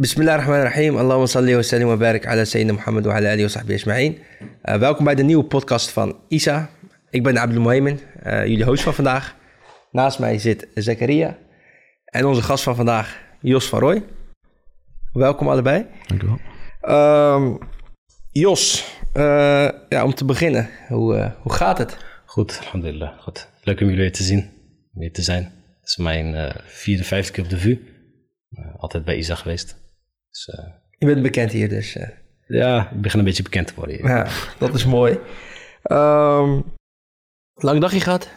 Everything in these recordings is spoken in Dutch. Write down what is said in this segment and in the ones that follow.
بسم الله الرحمن الرحيم اللهم صل وسلم وبارك على سيدنا محمد وعلى آله وصحبه أجمعين Uh, welkom bij de nieuwe podcast van Isa. Ik ben Abdul Mohemen, uh, jullie host van vandaag. Naast mij zit Zakaria en onze gast van vandaag, Jos van Rooij. Welkom allebei. Dankjewel. Um, Jos, uh, ja, om te beginnen, hoe, hoe gaat het? Goed, alhamdulillah. Goed. Leuk om jullie weer te zien, weer te zijn. Het is mijn vierde, vijfde keer op de VU. altijd bij Isa geweest. Dus, Je bent bekend hier dus. Ja, ik begin een beetje bekend te worden hier. Ja, dat is mooi. Um, lang dagje gehad?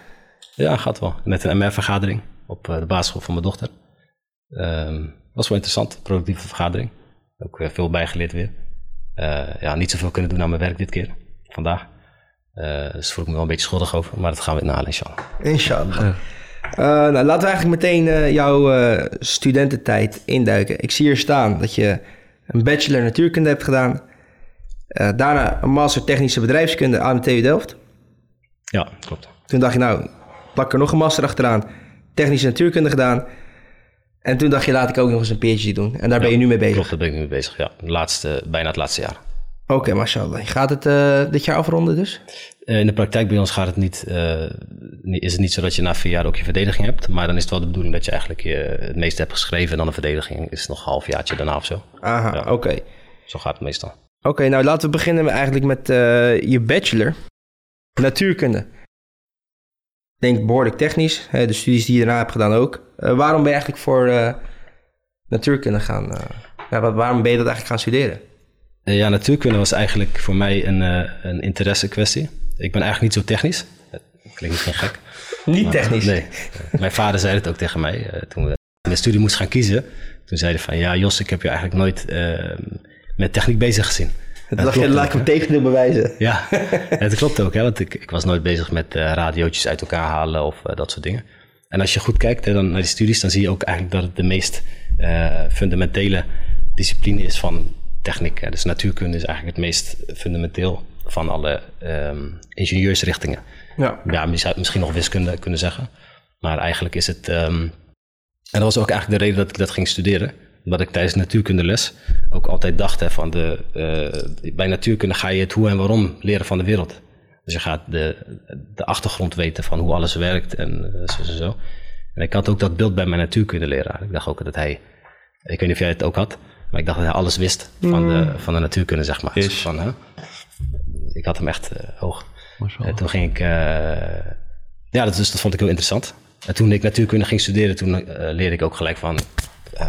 Ja, gaat wel. Net een MR-vergadering op de basisschool van mijn dochter. Um, was wel interessant, productieve vergadering. Ook weer veel bijgeleerd weer. Uh, ja, niet zoveel kunnen doen aan mijn werk dit keer, vandaag. Uh, dus voel ik me wel een beetje schuldig over, maar dat gaan we inhalen, inshallah. Inshallah. Uh, nou, laten we eigenlijk meteen jouw studententijd induiken. Ik zie hier staan dat je een bachelor natuurkunde hebt gedaan. Daarna een master technische bedrijfskunde aan de TU Delft. Ja, klopt. Toen dacht je, nou, plak er nog een master achteraan. Technische natuurkunde gedaan. En toen dacht je, laat ik ook nog eens een PhD doen. En daar ja, ben je nu mee bezig. Klopt, daar ben ik nu mee bezig, ja. Laatste, bijna het laatste jaar. Oké, okay, mashallah. Gaat het uh, dit jaar afronden dus? Uh, in de praktijk bij ons gaat het niet, is het niet zo dat je na vier jaar ook je verdediging hebt. Maar dan is het wel de bedoeling dat je eigenlijk je het meeste hebt geschreven. En dan een verdediging is nog een halfjaartje daarna of zo. Aha, ja. oké. Okay. Zo gaat het meestal. Oké, okay, nou laten we beginnen eigenlijk met je bachelor. Natuurkunde. Ik denk behoorlijk technisch. Hè, de studies die je daarna hebt gedaan ook. Waarom ben je eigenlijk voor natuurkunde gaan... waarom ben je dat eigenlijk gaan studeren? Ja, natuurkunde was eigenlijk voor mij een, een interesse kwestie. Ik ben eigenlijk niet zo technisch. Dat klinkt misschien gek. Niet maar, technisch? Nee. Mijn vader zei het ook tegen mij. toen we mijn studie moest gaan kiezen. Toen zei hij van... Ja, Jos, ik heb je eigenlijk nooit ehm, met techniek bezig gezien. Het dacht je, laat ik hem tegendeel bewijzen. Ja, het klopt ook. Hè, want ik, ik was nooit bezig met uh, radiootjes uit elkaar halen of uh, dat soort dingen. En als je goed kijkt hè, dan naar die studies, dan zie je ook eigenlijk dat het de meest fundamentele discipline is van techniek. Dus natuurkunde is eigenlijk het meest fundamenteel van alle um, ingenieursrichtingen. Ja. ja, je zou misschien nog wiskunde kunnen zeggen. Maar eigenlijk is het... Um, en dat was ook eigenlijk de reden dat ik dat ging studeren omdat ik tijdens natuurkundeles ook altijd dacht hè, van de, uh, bij natuurkunde ga je het hoe en waarom leren van de wereld. Dus je gaat de, de achtergrond weten van hoe alles werkt en uh, zo, zo, zo. En ik had ook dat beeld bij mijn natuurkundeleraar. Ik dacht ook dat hij, ik weet niet of jij het ook had, maar ik dacht dat hij alles wist van, de, van de natuurkunde, zeg maar. Is. Van, hè? Ik had hem echt uh, hoog. En toen ging ik, ja, dat, dus, dat vond ik heel interessant. En toen ik natuurkunde ging studeren, toen leerde ik ook gelijk van, uh,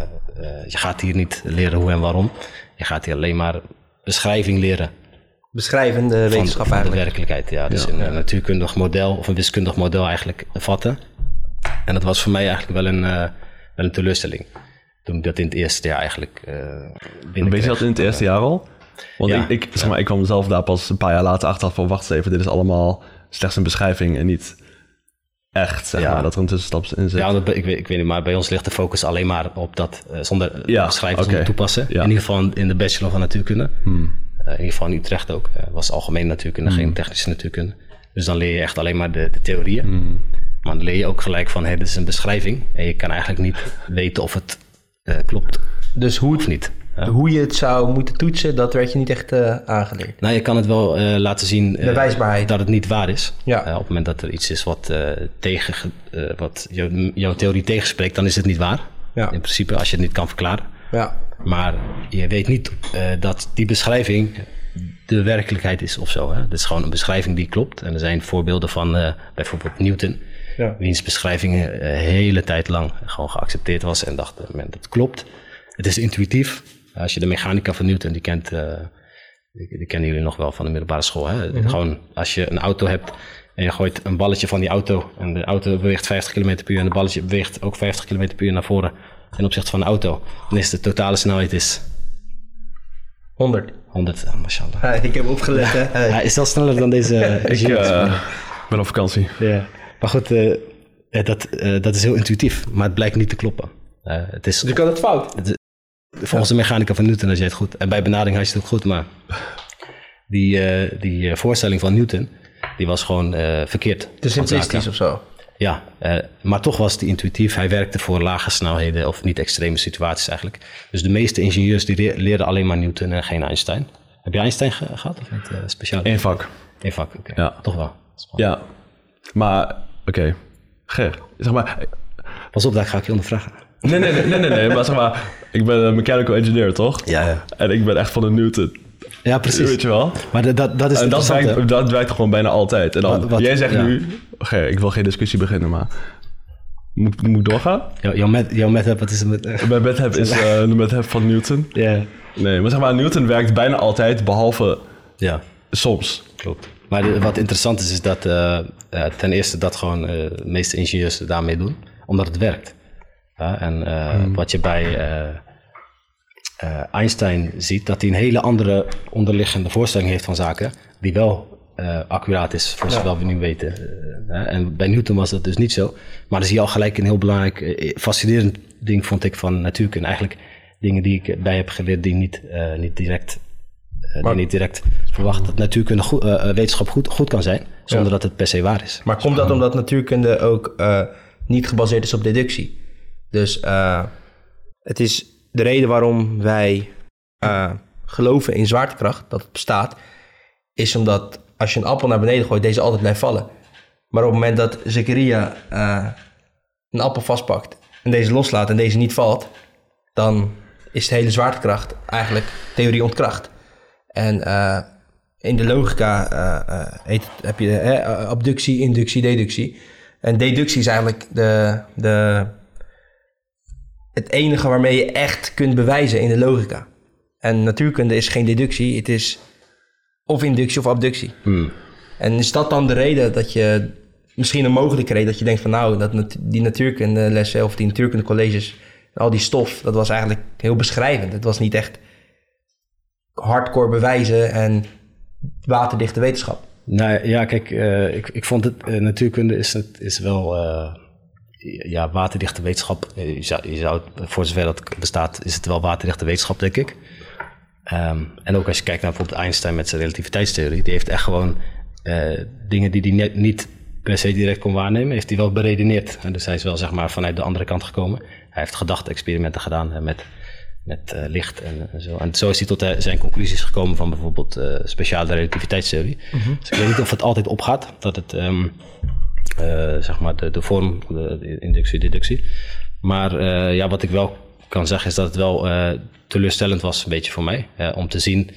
je gaat hier niet leren hoe en waarom. Je gaat hier alleen maar beschrijving leren. Beschrijvende wetenschap van, eigenlijk. de werkelijkheid, ja. Dus Ja, een eh, natuurkundig model of een wiskundig model eigenlijk vatten. En dat was voor mij eigenlijk wel een, eh, wel een teleurstelling. Toen ik dat in het eerste jaar eigenlijk eh Weet je dat in het eerste jaar al? Want Ja. ik, ik, zeg maar, ik kwam zelf daar pas een paar jaar later achter van... wacht even, dit is allemaal slechts een beschrijving en niet echt, zeg Ja. maar, dat er een tussenstap in zit. Ja, dat, ik, weet, ik weet niet, maar bij ons ligt de focus alleen maar op dat, eh, zonder eh, Ja, beschrijven, oké. zonder toepassen. Ja. In ieder geval in de bachelor van natuurkunde. Hmm. Eh, in ieder geval in Utrecht ook. Eh, was algemeen natuurkunde, geen technische natuurkunde. Dus dan leer je echt alleen maar de, de theorieën. Hmm. Maar dan leer je ook gelijk van, hé, dit is een beschrijving. En je kan eigenlijk niet weten of het eh, klopt Dus hoe, of niet. Ja. hoe je het zou moeten toetsen, dat werd je niet echt eh, aangeleerd. Nou, je kan het wel eh, laten zien eh, dat het niet waar is. Ja. Eh, op het moment dat er iets is wat, eh, tegen, eh, wat jou- jouw theorie tegenspreekt, dan is het niet waar. Ja. In principe, als je het niet kan verklaren. Ja. Maar je weet niet eh, dat die beschrijving de werkelijkheid is of zo. Hè? Het is gewoon een beschrijving die klopt. En er zijn voorbeelden van eh, bijvoorbeeld Newton, Ja. wiens beschrijving een hele tijd lang gewoon geaccepteerd was en dacht, eh, man, dat klopt. Het is intuïtief. Als je de mechanica van Newton, die kent, eh, die, die kennen jullie nog wel van de middelbare school. Hè? Gewoon als je een auto hebt en je gooit een balletje van die auto en de auto beweegt 50 km per uur en de balletje beweegt ook 50 km per uur naar voren ten opzichte van de auto, dan is de totale snelheid is 100. 100, ah, mashallah. Ja, ik heb opgelet, hè. Hij is wel sneller dan deze Ik eh, ben op vakantie. Ja. Maar goed, eh, eh, dat, eh, dat is heel intuïtief, maar het blijkt niet te kloppen. Eh, het is, Dus ik had het fout. volgens de mechanica van Newton had je het goed. En bij benadering had je het ook goed, maar die, eh, die eh, voorstelling van Newton, die was gewoon eh, verkeerd. Te simplistisch of zo. ja, eh, maar toch was het intuïtief. Hij werkte voor lage snelheden of niet extreme situaties eigenlijk. Dus de meeste ingenieurs die le- leerden alleen maar Newton en geen Einstein. Heb je Einstein ge- gehad of niet? eh, speciaal? Eén vak. Eén vak, oké. Ja. Toch wel. Ja. Maar, oké. Ger, zeg maar... Pas op, daar ga ik je ondervragen. Nee, nee, nee, nee, nee, nee, maar zeg maar... Ik ben een mechanical engineer, toch? Ja, ja. En ik ben echt van de Newton. Ja, precies. Weet je wel? Maar dat, dat, dat is En dat werkt, dat werkt gewoon bijna altijd. En dan, Wat- wat- jij zegt ja. nu... Oké, ik wil geen discussie beginnen, maar... Moet, moet ik doorgaan? Jouw, jouw met, jouw wat is het met... Mijn method is eh, de method van Newton. Ja. Nee, maar zeg maar, Newton werkt bijna altijd, behalve Ja, soms. klopt. Maar de- wat interessant is, is dat eh, eh, ten eerste dat gewoon eh, de meeste ingenieurs daarmee doen, omdat het werkt. En eh, wat je bij Einstein ziet, dat hij een hele andere onderliggende voorstelling heeft van zaken, die wel eh, accuraat is, voor zover we nu weten. En bij Newton was dat dus niet zo. Maar dan zie je al gelijk een heel belangrijk, fascinerend ding, vond ik, van natuurkunde. Eigenlijk dingen die ik bij heb geleerd, die niet, niet direct die niet direct verwacht dat natuurkunde goed, eh, eh, wetenschap goed, goed kan zijn, zonder dat het per se waar is. Maar komt dat omdat natuurkunde ook niet gebaseerd is op deductie? Dus het is de reden waarom wij geloven in zwaartekracht, dat het bestaat, is omdat als je een appel naar beneden gooit, deze altijd blijft vallen. Maar op het moment dat Zakaria een appel vastpakt en deze loslaat en deze niet valt, dan is de hele zwaartekracht eigenlijk theorie ontkracht. En eh, in de logica eh, eh, heet het- heb je abductie, inductie, deductie. En deductie is eigenlijk de, de, het enige waarmee je echt kunt bewijzen in de logica. En natuurkunde is geen deductie, het is of inductie of abductie. En is dat dan de reden dat je, misschien een mogelijke reden dat je denkt van nou, dat die natuurkundelessen of die natuurkundecolleges, al die stof, dat was eigenlijk heel beschrijvend. Het was niet echt hardcore bewijzen en waterdichte wetenschap. Nou ja, kijk, eh, ik, ik vond het, eh, natuurkunde is, is wel, eh, ja, waterdichte wetenschap. Je zou, je zou, voor zover dat bestaat, is het wel waterdichte wetenschap, denk ik. Ehm, en ook als je kijkt naar bijvoorbeeld Einstein met zijn relativiteitstheorie, die heeft echt gewoon dingen die hij net niet per se direct kon waarnemen, heeft hij wel beredeneerd. En dus hij is wel zeg maar vanuit de andere kant gekomen. Hij heeft gedachte-experimenten gedaan met, met eh, licht en, en zo. En zo is hij tot zijn conclusies gekomen van bijvoorbeeld eh, speciale relativiteitstheorie. Dus ik weet niet of het altijd opgaat, dat het ehm, eh, zeg maar de, de vorm, de, inductie, deductie. Maar ja, wat ik wel kan zeggen is dat het wel teleurstellend was, een beetje voor mij, om te zien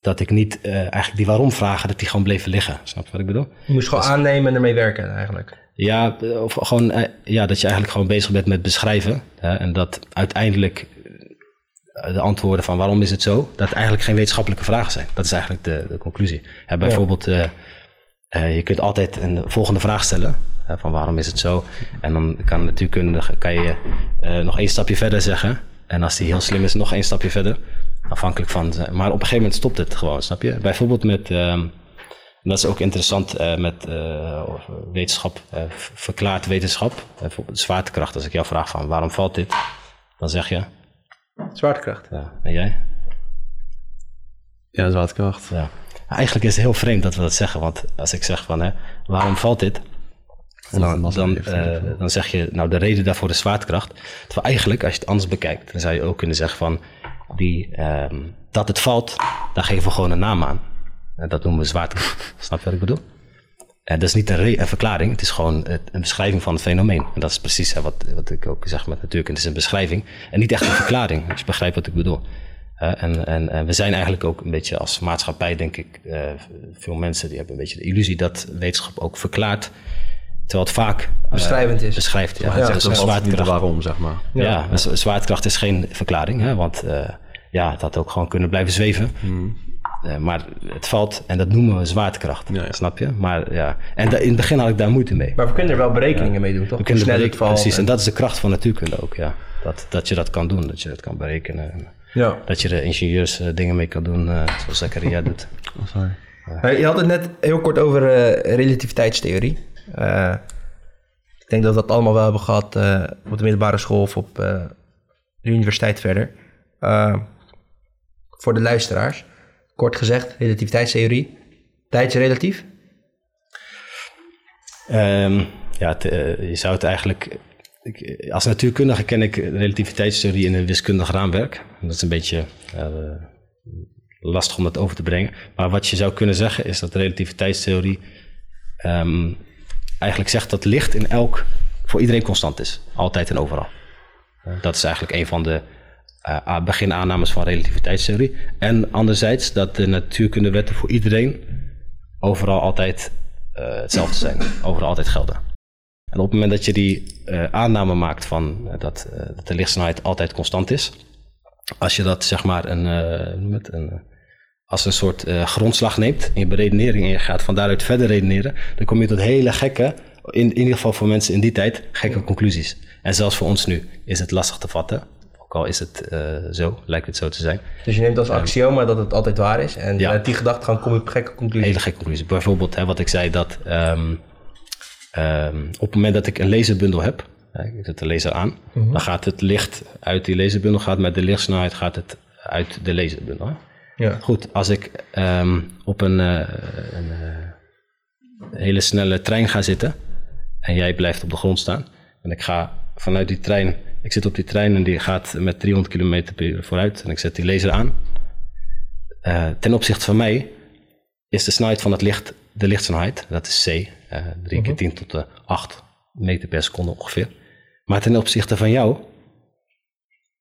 dat ik niet eigenlijk die waarom vragen, dat die gewoon bleven liggen. Snap je wat ik bedoel? Je moest gewoon aannemen en ermee werken eigenlijk. Ja, of gewoon, ja, dat je eigenlijk gewoon bezig bent met beschrijven. Hè, en dat uiteindelijk de antwoorden van waarom is het zo, dat eigenlijk geen wetenschappelijke vragen zijn. Dat is eigenlijk de, de conclusie. Bijvoorbeeld, eh, eh, je kunt altijd een volgende vraag stellen. van waarom is het zo? En dan kan natuurkundige kan je eh, nog één stapje verder zeggen. En als die heel slim is, nog één stapje verder. Afhankelijk van. Maar op een gegeven moment stopt het gewoon, snap je? Bijvoorbeeld met. ehm, dat is ook interessant eh, met eh, wetenschap, eh, verklaard wetenschap. Eh, bijvoorbeeld zwaartekracht. Als ik jou vraag van waarom valt dit? Dan zeg je, Zwaartekracht. ja, en jij? Ja, zwaartekracht. Ja. Eigenlijk is het heel vreemd dat we dat zeggen. Want als ik zeg van, hè, waarom valt dit? Dan, dan, eh, dan zeg je, nou de reden daarvoor is zwaartekracht. Terwijl eigenlijk, als je het anders bekijkt, dan zou je ook kunnen zeggen van, die, ehm, dat het valt, daar geven we gewoon een naam aan. En dat noemen we zwaartekracht. Snap je wat ik bedoel? En dat is niet een, verklaring, het is gewoon een beschrijving van het fenomeen. En dat is precies hè, wat, wat ik ook zeg met natuurkunde, het is een beschrijving. En niet echt een verklaring, als je begrijpt wat ik bedoel. Hè, en, en, en we zijn eigenlijk ook een beetje als maatschappij, denk ik, eh, veel mensen die hebben een beetje de illusie dat wetenschap ook verklaart. Terwijl het vaak eh, Beschrijvend is. Beschrijft, ja. Ja, zwaartekracht. waarom, zeg maar. Ja, zwaartekracht is geen verklaring, hè, want eh, ja, het had ook gewoon kunnen blijven zweven. Eh, maar het valt en dat noemen we zwaartekracht, Ja, ja. snap je? Maar ja, en da- in het begin had ik daar moeite mee. Maar we kunnen er wel berekeningen mee doen, toch? We kunnen snel het valt. precies, en en- dat is de kracht van natuurkunde ook, ja. Dat, dat je dat kan doen, dat je dat kan berekenen. En Ja. Dat je er ingenieurs eh, dingen mee kan doen, eh, zoals Zakaria doet. Oh, sorry. Je had het net heel kort over relativiteitstheorie. Eh, ik denk dat we dat allemaal wel hebben gehad eh, op de middelbare school of op eh, de universiteit verder. Voor de luisteraars, kort gezegd, relativiteitstheorie. Tijd is relatief. Ehm, ja, eh, je zou het eigenlijk... Ik, als natuurkundige ken ik relativiteitstheorie in een wiskundig raamwerk. Dat is een beetje eh, lastig om dat over te brengen. Maar wat je zou kunnen zeggen is dat relativiteitstheorie ehm, eigenlijk zegt dat licht in elk, voor iedereen constant is. Altijd en overal. Uh, dat is eigenlijk een van de uh, beginaannames van relativiteitstheorie. En anderzijds dat de natuurkundewetten voor iedereen overal altijd uh, hetzelfde zijn. Overal altijd gelden. En op het moment dat je die uh, aanname maakt van dat, dat de lichtsnelheid altijd constant is, als je dat zeg maar een, met een, als een soort grondslag neemt in je beredenering en je gaat van daaruit verder redeneren, dan kom je tot hele gekke, in, in ieder geval voor mensen in die tijd, gekke conclusies. En zelfs voor ons nu is het lastig te vatten. Ook al is het uh, zo, lijkt het zo te zijn. Dus je neemt als axioma dat het altijd waar is. En ja. met die gedachtegang kom je op gekke conclusies. Hele gekke conclusies. Bijvoorbeeld hè, wat ik zei dat um, um, op het moment dat ik een laserbundel heb, hè, ik zet de laser aan, mm -hmm. dan gaat het licht uit die laserbundel, gaat met de lichtsnelheid gaat het uit de laserbundel. Hè? Ja. Goed, als ik um, op een, uh, een uh, hele snelle trein ga zitten en jij blijft op de grond staan en ik ga vanuit die trein ik zit op die trein en die gaat met 300 km per uur vooruit en ik zet die laser aan. Uh, ten opzichte van mij is de snelheid van het licht de lichtsnelheid, dat is C, uh, 3 keer 10 tot de 8 meter per seconde ongeveer. Maar ten opzichte van jou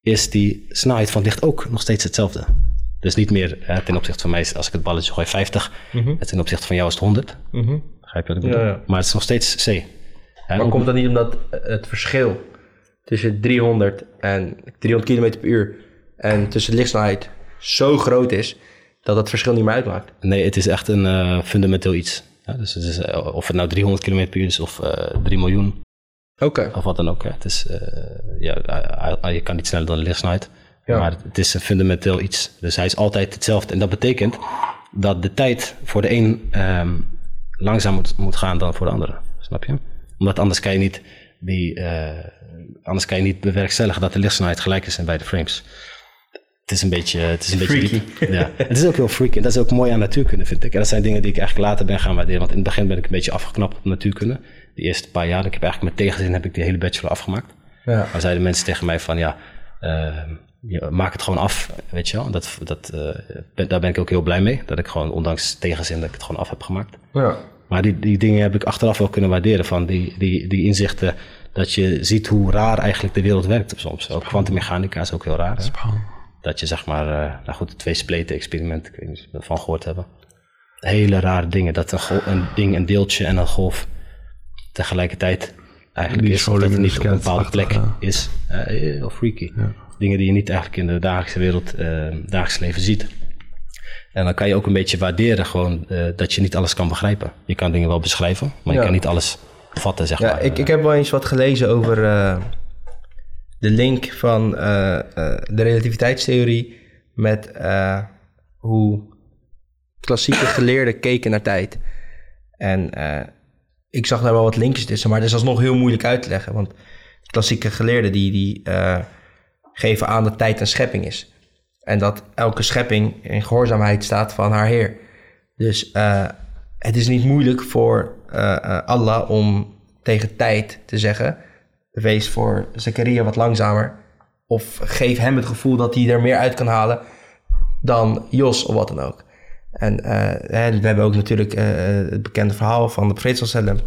is die snelheid van het licht ook nog steeds hetzelfde. Dus niet meer uh, ten opzichte van mij, als ik het balletje gooi, 50. Mm -hmm. En ten opzichte van jou is het 100. Mm -hmm. Begrijp je wat ik bedoel? Ja, ja. Maar het is nog steeds C. Maar en komt dat niet omdat het verschil tussen 300 en 300 km per uur en tussen lichtsnelheid zo groot is dat het verschil niet meer uitmaakt. Nee, het is echt een uh, fundamenteel iets. Ja, dus het is, uh, of het nou 300 km per uur is of uh, 3 miljoen. Okay. Of wat dan ook. Hè. Het is, ja, je kan niet sneller dan de lichtsnelheid. Ja. Maar het is een fundamenteel iets. Dus hij is altijd hetzelfde. En dat betekent dat de tijd voor de een um, langzaam moet, moet gaan dan voor de andere. Snap je? Omdat anders kan je niet die, anders kan je niet bewerkstelligen dat de lichtsnelheid gelijk is in beide frames. Het is een beetje, het is een beetje diep. Ja. Het is ook heel freaky. En dat is ook mooi aan natuurkunde, vind ik. En dat zijn dingen die ik eigenlijk later ben gaan waarderen. Want in het begin ben ik een beetje afgeknapt op natuurkunde. De eerste paar jaar. Ik heb eigenlijk met tegenzin heb ik die hele bachelor afgemaakt. Ja. Maar zeiden mensen tegen mij van ja, uh, maak het gewoon af, weet je wel. Dat, dat, uh, ben, daar ben ik ook heel blij mee. Dat ik gewoon, ondanks tegenzin, dat ik het gewoon af heb gemaakt. Ja. Maar die, die dingen heb ik achteraf wel kunnen waarderen. Van die, die, die inzichten dat je ziet hoe raar eigenlijk de wereld werkt soms. Ook kwantummechanica is ook heel raar. Dat je zeg maar, uh, nou goed, de twee spleten experiment, ik weet niet of je ervan gehoord hebben. Hele rare dingen. Dat een, een ding, een deeltje en een golf tegelijkertijd eigenlijk die is. Of dat het niet op een bepaalde plek ja. is. Uh, heel freaky. Ja. Dingen die je niet eigenlijk in de dagelijkse wereld, uh, dagelijks leven ziet. En dan kan je ook een beetje waarderen gewoon uh, dat je niet alles kan begrijpen. Je kan dingen wel beschrijven, maar ja. je kan niet alles vatten, zeg ja, maar. Ik, ik heb wel eens wat gelezen over uh, de link van uh, de relativiteitstheorie met hoe klassieke geleerden keken naar tijd. En ik zag daar wel wat linkjes tussen, maar dat is alsnog heel moeilijk uit te leggen. Want klassieke geleerden die, die geven aan dat tijd een schepping is. En dat elke schepping in gehoorzaamheid staat van haar Heer. Dus het is niet moeilijk voor Allah om tegen tijd te zeggen: wees voor Zakaria wat langzamer. Of geef hem het gevoel dat hij er meer uit kan halen dan Jos of wat dan ook. En we hebben ook natuurlijk het bekende verhaal van de profeet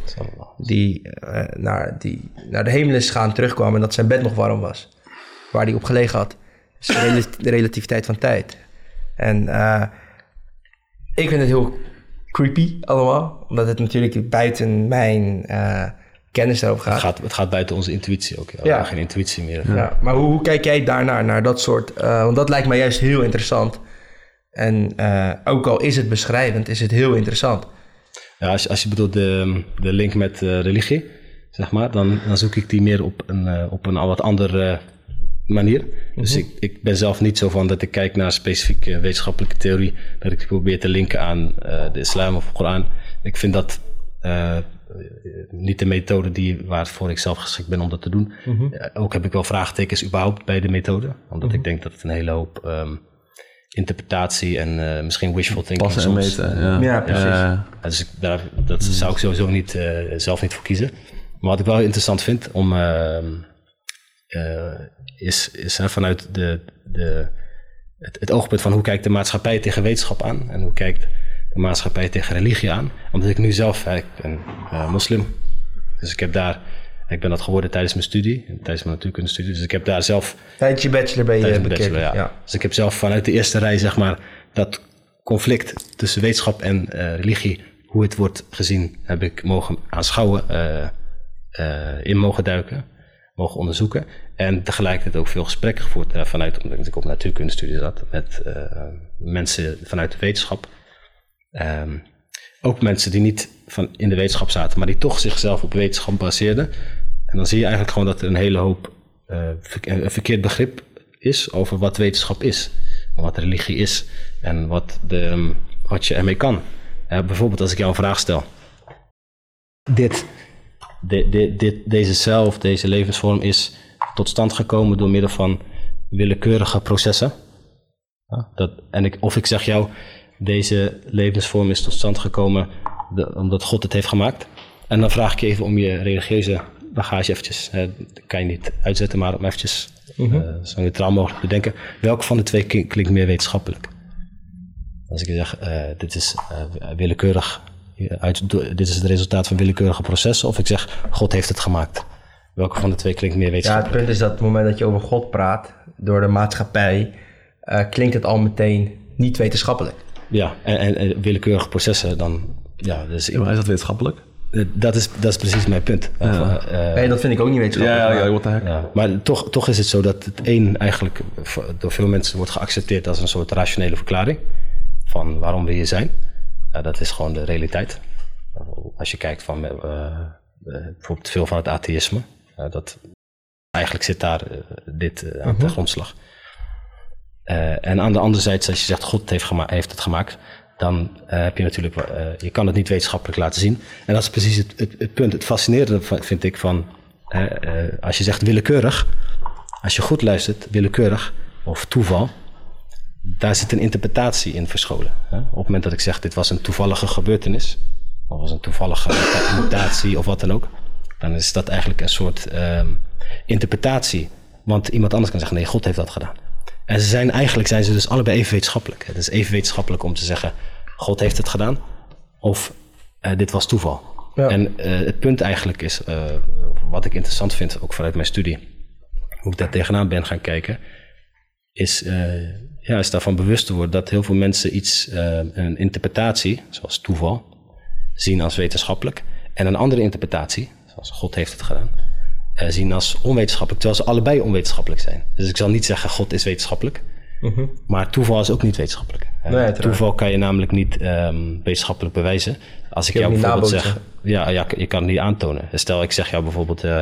die, naar, die naar de hemel is gegaan, terugkwam en dat zijn bed nog warm was. Waar hij op gelegen had de relativiteit van tijd. En uh, ik vind het heel creepy allemaal, omdat het natuurlijk buiten mijn uh, kennis daarover gaat. Het, gaat. het gaat buiten onze intuïtie ook. Ja. ja. Geen intuïtie meer. Ja. Maar hoe, hoe, kijk jij daarnaar, naar dat soort... Uh, want dat lijkt mij juist heel interessant. En ook al is het beschrijvend, is het heel interessant. Ja, als, als je bedoelt de, de link met religie, zeg maar, dan, dan zoek ik die meer op een, op een wat andere manier. Dus mm -hmm. ik, ik ben zelf niet zo van dat ik kijk naar een specifieke wetenschappelijke theorie, dat ik probeer te linken aan uh, de islam of de Koran. Ik vind dat uh, niet de methode die, waarvoor ik zelf geschikt ben om dat te doen. Mm -hmm. uh, ook heb ik wel vraagtekens überhaupt bij de methode, omdat mm -hmm. ik denk dat het een hele hoop um, interpretatie en misschien wishful thinking Passen soms. en meten, ja. ja precies. dus ik, daar, dat zou ik sowieso niet, zelf niet voor kiezen. Maar wat ik wel interessant vind om, ehm, eh, is, is hè, vanuit de, de, het, het oogpunt van hoe kijkt de maatschappij tegen wetenschap aan en hoe kijkt de maatschappij tegen religie aan. Omdat ik nu zelf, hè, ik ben eh, moslim, dus ik heb daar, ik ben dat geworden tijdens mijn studie, tijdens mijn natuurkunde studie, dus ik heb daar zelf Tijdens je bachelor ben je bachelor, ja. Dus ik heb zelf vanuit de eerste rij, zeg maar, dat conflict tussen wetenschap en eh, religie, hoe het wordt gezien, heb ik mogen aanschouwen, eh, in mogen duiken, mogen onderzoeken. En tegelijkertijd ook veel gesprekken gevoerd eh, vanuit, omdat ik op natuurkundestudie zat, met eh, mensen vanuit de wetenschap. Ehm, ook mensen die niet van in de wetenschap zaten, maar die toch zichzelf op wetenschap baseerden. En dan zie je eigenlijk gewoon dat er een hele hoop eh, een verkeerd begrip is over wat wetenschap is. Wat religie is. En wat, de, ehm, wat je ermee kan. Bijvoorbeeld als ik jou een vraag stel. Dit, de, de, dit, deze cel of deze levensvorm is tot stand gekomen door middel van willekeurige processen. Ja, dat, en ik, of ik zeg jou, deze levensvorm is tot stand gekomen de- omdat God het heeft gemaakt. En dan vraag ik je even om je religieuze bagage eventjes, hè, dat kan je niet uitzetten, maar om eventjes eh, zo neutraal mogelijk te denken. Welke van de twee klink- klinkt meer wetenschappelijk? Als ik zeg, eh, dit is eh, willekeurig, uit, dit is het resultaat van willekeurige processen, of ik zeg, God heeft het gemaakt. Welke van de twee klinkt meer Ja, het wetenschappelijk? punt is dat op het moment dat je over God praat, door de maatschappij, eh, klinkt het al meteen niet wetenschappelijk. Ja, en, en, en willekeurige processen, dan, ja, dus, Ja, maar is dat wetenschappelijk? eh, dat, is, dat is precies mijn punt. Of, eh, nee, dat vind ik ook niet wetenschappelijk. maar- what the heck. Ja, maar toch, toch is het zo dat het een eigenlijk door veel mensen wordt geaccepteerd als een soort rationele verklaring van waarom we hier zijn. Ja, dat is gewoon de realiteit. Als je kijkt van bijvoorbeeld veel van het atheïsme, ja, dat eigenlijk zit daar eh, dit eh, aan de grondslag. Eh, en aan de andere zijde, als je zegt God heeft, heeft het gemaakt, dan eh, heb je natuurlijk, je kan het niet wetenschappelijk laten zien. En dat is precies het, het, het punt. Het fascinerende vind ik van, als je zegt willekeurig, als je goed luistert, willekeurig of toeval, daar zit een interpretatie in verscholen. Hè? Op het moment dat ik zeg, dit was een toevallige gebeurtenis, of was een toevallige muta- mutatie of wat dan ook, dan is dat eigenlijk een soort ehm, interpretatie. Want iemand anders kan zeggen, nee, God heeft dat gedaan. En ze zijn, eigenlijk zijn ze dus allebei even wetenschappelijk. Het is even wetenschappelijk om te zeggen, God heeft het gedaan, of eh, dit was toeval. Ja. En eh, het punt eigenlijk is, eh, wat ik interessant vind, ook vanuit mijn studie, hoe ik daar tegenaan ben gaan kijken, is, ja, is daarvan bewust te worden dat heel veel mensen iets, een interpretatie, zoals toeval, zien als wetenschappelijk. En een andere interpretatie, zoals God heeft het gedaan, eh, zien als onwetenschappelijk, terwijl ze allebei onwetenschappelijk zijn. Dus ik zal niet zeggen God is wetenschappelijk, maar toeval is ook niet wetenschappelijk. Eh, Mhm. Nee, toeval kan je namelijk niet ehm, wetenschappelijk bewijzen. Als ik jou bijvoorbeeld zeg, ja, ja, je kan het niet aantonen. Stel, ik zeg jou bijvoorbeeld, eh,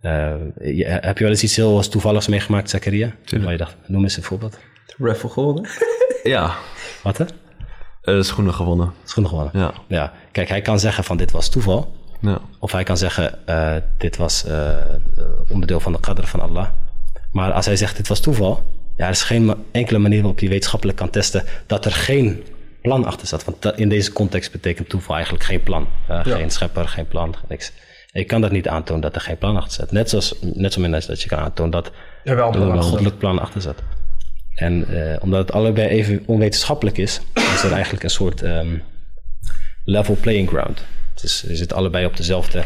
je- heb je wel eens iets heel toevalligs meegemaakt, Zakaria? Waar je dacht, noem eens een voorbeeld. Raffle Golden. Ja, Wat hè? schoenen gewonnen. Schoenen gewonnen. Ja. ja. Kijk, hij kan zeggen van dit was toeval. Ja. Of hij kan zeggen, eh, dit was eh, onderdeel van de qadr van Allah. Maar als hij zegt, dit was toeval, ja, er is geen enkele manier waarop je wetenschappelijk kan testen dat er geen plan achter zat. Want in deze context betekent toeval eigenlijk geen plan. Eh, Geen schepper, geen plan, niks. Je kan dat niet aantonen dat er geen plan achter zat. Net, zoals, net zo min als dat je kan aantonen dat Er wel een goddelijk plan achter zat. En eh, omdat het allebei even onwetenschappelijk is, is er eigenlijk een soort ehm, level playing ground. Dus je zit allebei op dezelfde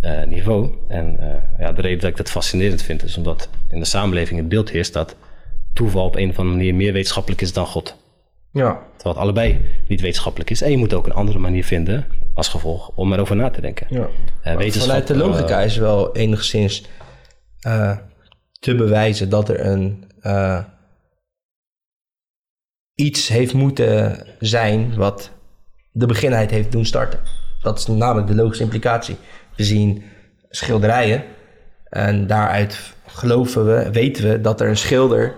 eh, niveau. En eh, ja, de reden dat ik dat fascinerend vind, is omdat in de samenleving het beeld heerst dat toeval op een of andere manier meer wetenschappelijk is dan God. Ja. Terwijl het allebei niet wetenschappelijk is. En je moet ook een andere manier vinden als gevolg om erover na te denken. ja. Eh, Maar wetenschap, Vanuit de logica is wel enigszins eh, te bewijzen dat er een eh, iets heeft moeten zijn wat de beginheid heeft doen starten. Dat is namelijk de logische implicatie. We zien schilderijen en daaruit geloven we, weten we dat er een schilder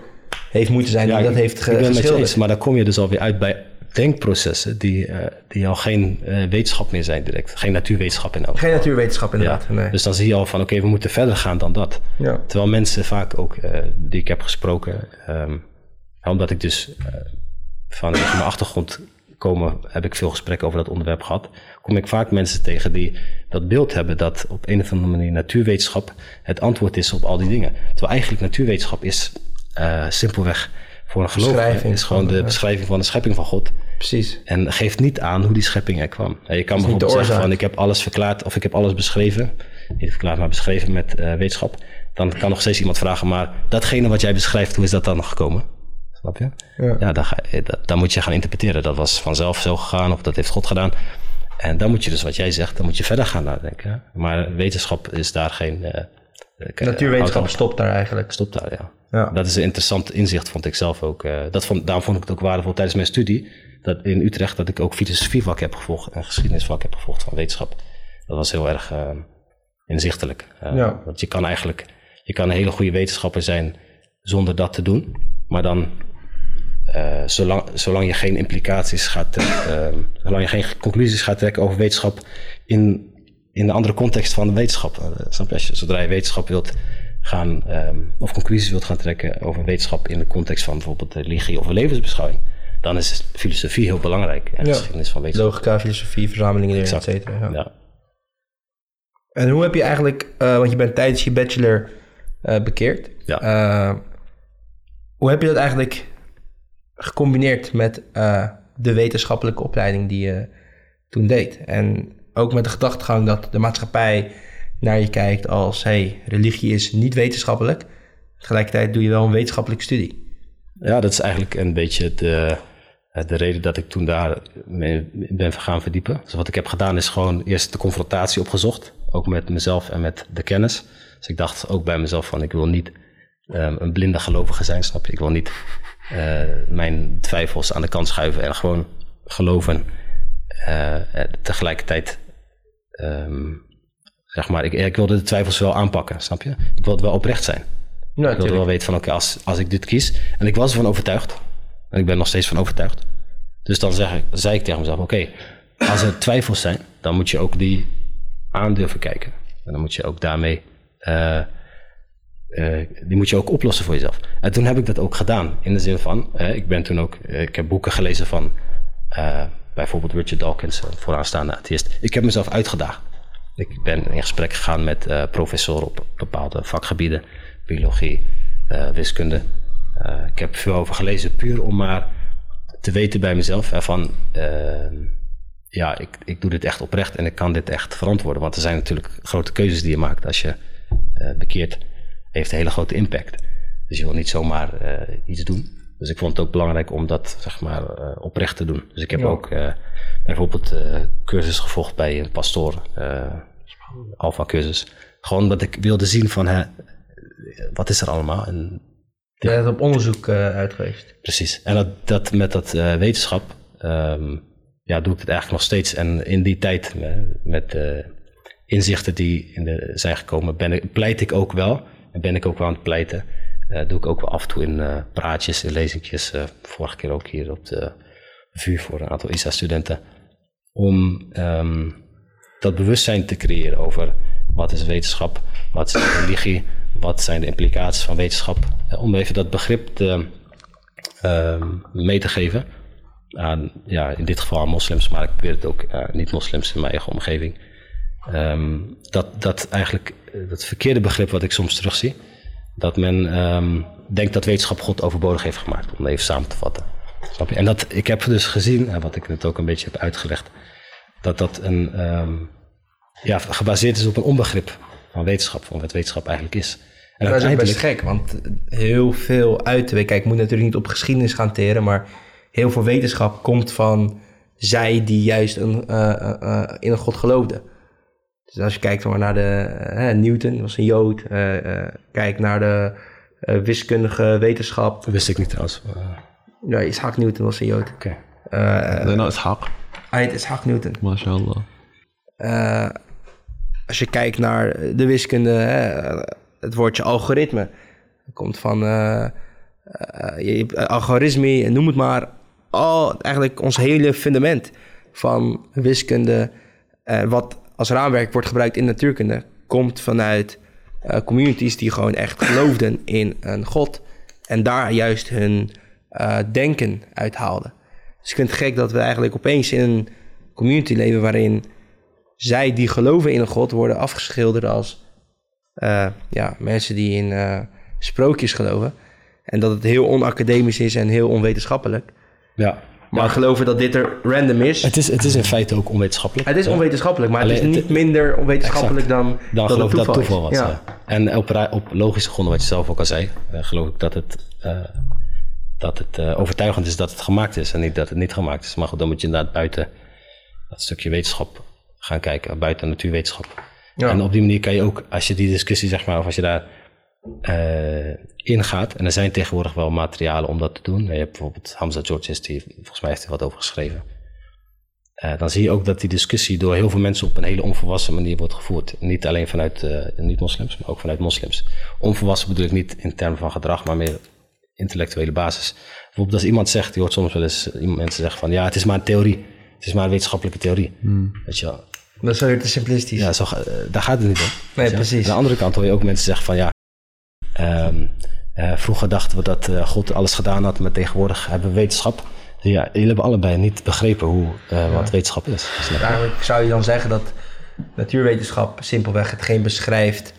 heeft moeten zijn die Ja, dat ik- heeft ge- ik ben het met je geschilderd. eens, maar dan kom je dus alweer uit bij denkprocessen die, eh, die al geen eh, wetenschap meer zijn direct. Geen natuurwetenschap in elk Geen natuurwetenschap Ja, inderdaad. Nee. Dus dan zie je al van, oké, we moeten verder gaan dan dat. ja. Terwijl mensen vaak ook, eh, die ik heb gesproken, ehm, omdat ik dus van mijn achtergrond komen, heb ik veel gesprekken over dat onderwerp gehad, kom ik vaak mensen tegen die dat beeld hebben dat op een of andere manier natuurwetenschap het antwoord is op al die dingen. Terwijl eigenlijk natuurwetenschap is uh, simpelweg voor een gelovige is gewoon de beschrijving van de schepping van God. Precies. En geeft niet aan hoe die schepping er kwam. Je kan bijvoorbeeld zeggen van ik heb alles verklaard of ik heb alles beschreven. Niet verklaard, maar beschreven met uh, wetenschap. Dan kan nog steeds iemand vragen, maar datgene wat jij beschrijft, hoe is dat dan gekomen? Snap je? Ja, ja dan, ga je, dan moet je gaan interpreteren. Dat was vanzelf zo gegaan of dat heeft God gedaan. En dan moet je dus wat jij zegt, dan moet je verder gaan nadenken. Maar wetenschap is daar geen... Uh, Natuurwetenschap stopt daar eigenlijk. Stopt daar, ja. ja. Dat is een interessant inzicht, vond ik zelf ook. Uh, dat vond, daarom vond ik het ook waardevol tijdens mijn studie. Dat in Utrecht dat ik ook filosofievak heb gevolgd en geschiedenisvak heb gevolgd van wetenschap. Dat was heel erg uh, inzichtelijk. ja. Want je kan eigenlijk je kan een hele goede wetenschapper zijn zonder dat te doen. Maar dan uh, zolang, zolang je geen implicaties gaat uh, zolang je geen conclusies gaat trekken over wetenschap in, in de andere context van de wetenschap. Uh, Zodra je wetenschap wilt gaan, um, of conclusies wilt gaan trekken over wetenschap in de context van bijvoorbeeld religie of levensbeschouwing, dan is filosofie heel belangrijk. En ja. geschiedenis van wetenschap. Logica, filosofie, verzamelingen, et cetera. Ja. ja. En hoe heb je eigenlijk, want je bent tijdens je bachelor bekeerd. Ja. hoe heb je dat eigenlijk gecombineerd met uh, de wetenschappelijke opleiding die je toen deed. En ook met de gedachtegang dat de maatschappij naar je kijkt als... hey, religie is niet wetenschappelijk. Tegelijkertijd doe je wel een wetenschappelijke studie. Ja, dat is eigenlijk een beetje de, de reden dat ik toen daar ben gaan verdiepen. Dus wat ik heb gedaan is gewoon eerst de confrontatie opgezocht. Ook met mezelf en met de kennis. Dus ik dacht ook bij mezelf van ik wil niet um, een blinde gelovige zijn, snap je? Ik wil niet uh, mijn twijfels aan de kant schuiven en gewoon geloven. Uh, tegelijkertijd, um, zeg maar, ik, ik, wilde de twijfels wel aanpakken, snap je? Ik wilde wel oprecht zijn. Ja, ik wilde wel weten van, oké, als, als ik dit kies... En ik was ervan overtuigd. En ik ben nog steeds van overtuigd. Dus dan zeg ik, zei ik tegen mezelf, oké, als er twijfels zijn... dan moet je ook die aan durven kijken. En dan moet je ook daarmee... Uh, uh, die moet je ook oplossen voor jezelf. En toen heb ik dat ook gedaan. In de zin van, uh, ik ben toen ook, uh, ik heb boeken gelezen van bijvoorbeeld Richard Dawkins, vooraanstaande atheïst. Ik heb mezelf uitgedaagd. Ik ben in gesprek gegaan met professoren op bepaalde vakgebieden, biologie, wiskunde. ik heb veel over gelezen, puur om maar te weten bij mezelf van, ja, ik, ik doe dit echt oprecht en ik kan dit echt verantwoorden. Want er zijn natuurlijk grote keuzes die je maakt als je bekeert heeft een hele grote impact. Dus je wil niet zomaar uh, iets doen. Dus ik vond het ook belangrijk om dat zeg maar uh, oprecht te doen. Dus ik heb ook uh, bijvoorbeeld cursus gevolgd bij een pastoor, alpha cursus. Gewoon omdat ik wilde zien van hè, wat is er allemaal. En je bent op onderzoek uit geweest. Precies. En dat, dat met dat wetenschap um, ja, doe ik het eigenlijk nog steeds. En in die tijd met inzichten die in de, zijn gekomen, ben ik, pleit ik ook wel ben ik ook wel aan het pleiten. Uh, doe ik ook wel af en toe in uh, praatjes, in lezingjes. Uh, vorige keer ook hier op de vuur voor een aantal ISA-studenten. Om um, dat bewustzijn te creëren over wat is wetenschap, wat is religie, wat zijn de implicaties van wetenschap. om even dat begrip ehm, mee te geven aan, ja, in dit geval aan moslims, maar ik weet het ook niet-moslims in mijn eigen omgeving. Um, dat, dat eigenlijk dat verkeerde begrip wat ik soms terugzie, dat men um, denkt dat wetenschap God overbodig heeft gemaakt, om even samen te vatten. Snap je? En dat, ik heb dus gezien, en wat ik net ook een beetje heb uitgelegd, dat dat een, um, ja, gebaseerd is op een onbegrip van wetenschap, van wat wetenschap eigenlijk is. En dat is ook best gek, want heel veel uit te weten. Kijk, ik moet natuurlijk niet op geschiedenis gaan teren, maar heel veel wetenschap komt van zij die juist een, uh, uh, in een God geloofden. Dus als je kijkt maar naar de uh, Newton, was een Jood. Uh, kijk naar de wiskundige wetenschap. Dat wist ik niet trouwens. Ja, Ishak Newton was een Jood. Oké. Okay. Uh, nou Ishak? Hij Newton. MashaAllah. als je kijkt naar de wiskunde, het woordje algoritme. komt van algoritme, noem het maar. Al, eigenlijk ons hele fundament van wiskunde. wat als raamwerk wordt gebruikt in natuurkunde, komt vanuit uh, communities die gewoon echt geloofden in een God en daar juist hun uh, denken uithaalden. Dus ik vind het gek dat we eigenlijk opeens in een community leven waarin zij die geloven in een god worden afgeschilderd als eh, ja, mensen die in eh, sprookjes geloven. En dat het heel onacademisch is en heel onwetenschappelijk. Ja. Maar geloven dat dit er random is. Het is, het is in feite ook onwetenschappelijk. Het is onwetenschappelijk, maar het is het- niet minder onwetenschappelijk dan, Dan dat geloof dat toeval toeval is. was. Ja. En op, op logische gronden, wat je zelf ook al zei, eh, geloof ik dat het, eh, dat het eh, overtuigend is dat het gemaakt is en niet dat het niet gemaakt is. Maar goed, dan moet je inderdaad buiten dat stukje wetenschap gaan kijken, buiten natuurwetenschap. Ja. En op die manier kan je ook, als je die discussie, zeg maar, of als je daar eh, ingaat, en er zijn tegenwoordig wel materialen om dat te doen. Je hebt bijvoorbeeld Hamza Georges, die volgens mij heeft er wat over geschreven. Eh, dan zie je ook dat die discussie door heel veel mensen op een hele onvolwassen manier wordt gevoerd. Niet alleen vanuit eh, niet-moslims, maar ook vanuit moslims. Onvolwassen bedoel ik niet in termen van gedrag, maar meer intellectuele basis. Bijvoorbeeld als iemand zegt, je hoort soms wel eens iemand- mensen zeggen van ja, het is maar een theorie. Het is maar een wetenschappelijke theorie. Weet je wel. Dat is weer te simplistisch. Ja, zo, daar gaat het niet om. Nee, precies. Aan de andere kant hoor je ook mensen zeggen van ja, ehm, eh, vroeger dachten we dat eh, God alles gedaan had, maar tegenwoordig hebben we wetenschap. Ja, jullie hebben allebei niet begrepen hoe, eh, wat wetenschap is. Je? Eigenlijk zou je dan zeggen dat natuurwetenschap simpelweg hetgeen beschrijft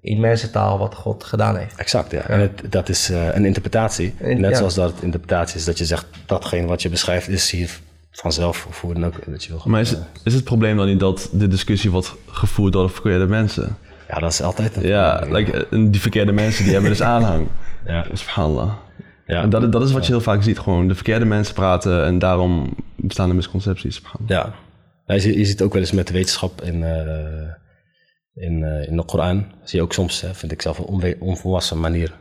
in mensentaal wat God gedaan heeft. Exact, ja. En het, dat is eh, een interpretatie. En- Net ja. zoals dat het interpretatie is dat je zegt datgene wat je beschrijft is hier vanzelf of hoe dan ook dat je wil. Maar is het, is het probleem dan niet dat de discussie wordt gevoerd door de verkeerde mensen? Ja, dat is altijd een Ja, like, eh, die verkeerde mensen die hebben dus aanhang. Ja. Subhanallah. Ja. En dat, dat is wat je heel vaak ziet. Gewoon de verkeerde mensen praten en daarom bestaan er misconcepties. Subhanallah. Ja, je, ziet- je ziet ook wel eens met de wetenschap in, eh, in, eh, in de Koran. Zie je ook soms, hè, vind ik zelf, een onvolwassen manier,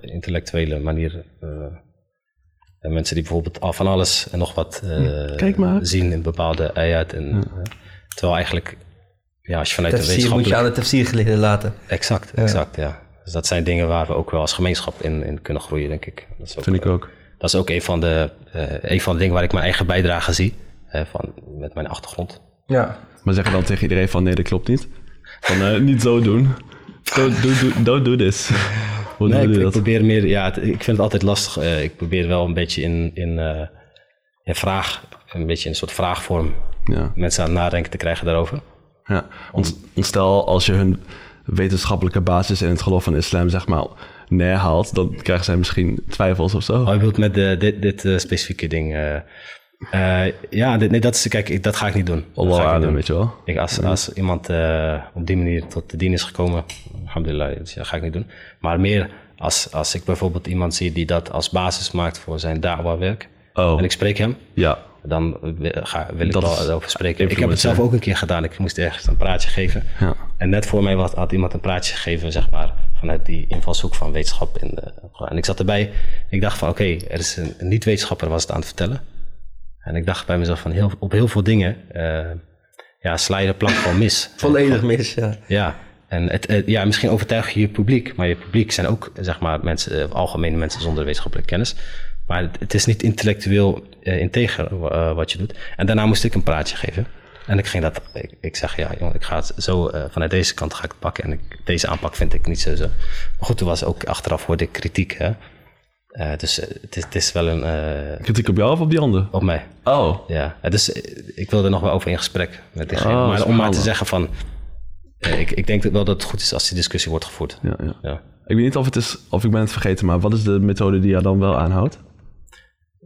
intellectuele manier. en mensen die bijvoorbeeld al van alles en nog wat Kijk maar. zien in bepaalde ayat. En, terwijl eigenlijk, ja, als je vanuit de moet je aan de tafsir geleerde laten. Exact, exact, ja. Dus dat zijn dingen waar we ook wel als gemeenschap in, in kunnen groeien, denk ik. Dat is ook, Vind ik eh, ook. Dat is ook een van, de, eh, een van de dingen waar ik mijn eigen bijdrage zie, hè, van, met mijn achtergrond. Ja. Maar zeggen dan tegen iedereen van nee, dat klopt niet. Van eh, niet zo doen. Don't do, do, don't do this. Hoe Nee, ik, probeer meer, ja, het- ik vind het altijd lastig. eh, ik probeer wel een beetje in, in, eh, in vraag, een beetje in een soort vraagvorm Ja. mensen aan het nadenken te krijgen daarover. Ja, want stel als je hun wetenschappelijke basis in het geloof van islam zeg maar neerhaalt, dan krijgen zij misschien twijfels of zo. Oh, je bedoelt met de, dit, dit eh, specifieke ding. eh, eh, ja, dit, nee, dat is, kijk, ik- dat ga ik niet doen. Allah niet doen. weet je wel. Ik, als, als iemand op die manier tot de dien is gekomen, alhamdulillah, dat ga ik niet doen. Maar meer als, als ik bijvoorbeeld iemand zie die dat als basis maakt voor zijn da'wa-werk, Oh, en ik spreek hem, ja. Dan ga, wil ik Dat wel is over spreken. Ik heb het zelf ook een keer gedaan. Ik moest ergens een praatje geven. Ja. En net voor mij had, had iemand een praatje gegeven, zeg maar, vanuit die invalshoek van wetenschap. In de, en ik zat erbij, ik dacht van oké, er is een, een niet-wetenschapper was het aan het vertellen. En ik dacht bij mezelf van heel, op heel veel dingen, eh, ja, sla je de plank gewoon mis. Volledig mis, ja. Ja, en het, het- ja, misschien overtuig je je publiek, maar je publiek zijn ook zeg maar, mensen, eh, algemene mensen zonder wetenschappelijke kennis. Maar het, is niet intellectueel eh, integer eh, wat je doet. En daarna moest ik een praatje geven. En ik ging dat, ik, ik zeg ja, jongen, ik ga het zo eh, vanuit deze kant ga ik het pakken. En ik, deze aanpak vind ik niet zo zo. Maar goed, toen was ook achteraf hoorde ik kritiek. Hè? Dus het, is, het is wel een, Kritiek op jou of op die ander? op mij. Oh, Ja, dus ik wilde nog wel over in gesprek met diegene. Oh, maar om maar te zeggen van, ik, ik denk wel dat het goed is als die discussie wordt gevoerd. ja, ja. Ja, Ik weet niet of, het is, of ik ben het vergeten, maar wat is de methode die jij dan wel aanhoudt?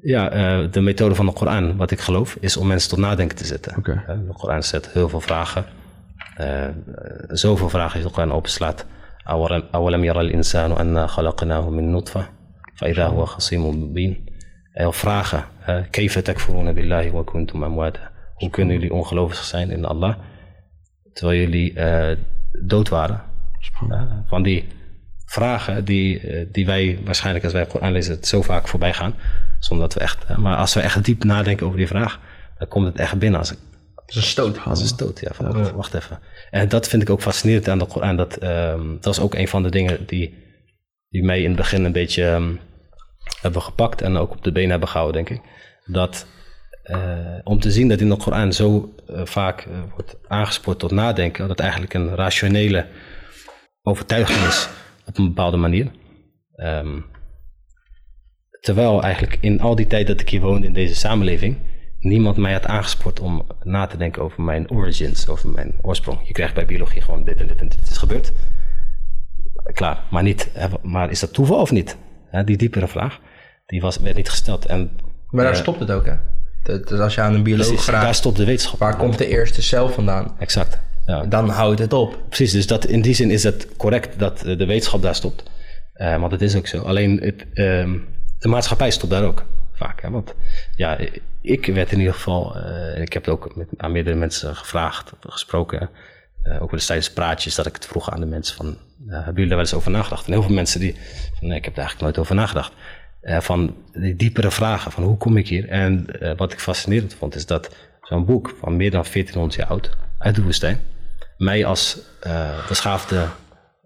ja, uh, de methode van de Koran, wat ik geloof, is om mensen tot nadenken te zetten. Okay. Eh, de Koran zet heel veel vragen. Uh, zoveel vragen als de Koran opslaat. Awalam yaral insanu anna khalaqnahu min nutfa. Fa'idha huwa khasimun mubin. Heel vragen. Kayfa takfuruna billahi wa kuntum amwata. Hoe kunnen jullie ongelovig zijn in Allah? Terwijl jullie uh, dood waren. van die vragen die, die wij waarschijnlijk als wij Koran lezen het zo vaak voorbij gaan. Zonder dat we echt, eh, maar als we echt diep nadenken over die vraag, dan komt het echt binnen als, Dat is een stoot. als een stoot. Ja, van, oh, wacht even. En dat vind ik ook fascinerend aan de Koran. Dat, ehm, dat is ook een van de dingen die, die mij in het begin een beetje ehm, hebben gepakt en ook op de been hebben gehouden, denk ik. Dat eh, om te zien dat in de Koran zo eh, vaak wordt aangespoord tot nadenken, dat het eigenlijk een rationele overtuiging is op een bepaalde manier. Ehm, Terwijl eigenlijk in al die tijd dat ik hier woonde in deze samenleving, niemand mij had aangespoord om na te denken over mijn origins, over mijn oorsprong. Je krijgt bij biologie gewoon dit en dit en dit is gebeurd. Klaar, maar, niet, maar is dat toeval of niet? Die diepere vraag, die was, werd niet gesteld. En Maar daar eh, stopt het ook, hè? Dat- Dus als je aan een bioloog precies, daar vraagt, stopt de wetenschap. waar komt de eerste cel vandaan? Exact. Ja. Dan houdt het op. Precies, dus dat, in die zin is het correct dat eh, de wetenschap daar stopt. Eh, want het is ook zo. Alleen het, ehm, de maatschappij stopt daar ook vaak. Hè? Want ja, ik werd in ieder geval, en ik heb het ook met, aan meerdere mensen gevraagd, gesproken. eh, ook wel eens tijdens praatjes dat ik het vroeg aan de mensen van, eh, hebben jullie daar wel eens over nagedacht? En heel veel mensen die, van, nee, ik heb er eigenlijk nooit over nagedacht. Van die diepere vragen, van hoe kom ik hier? En wat ik fascinerend vond, is dat zo'n boek van meer dan 1400 jaar oud, uit de woestijn, mij als beschaafde,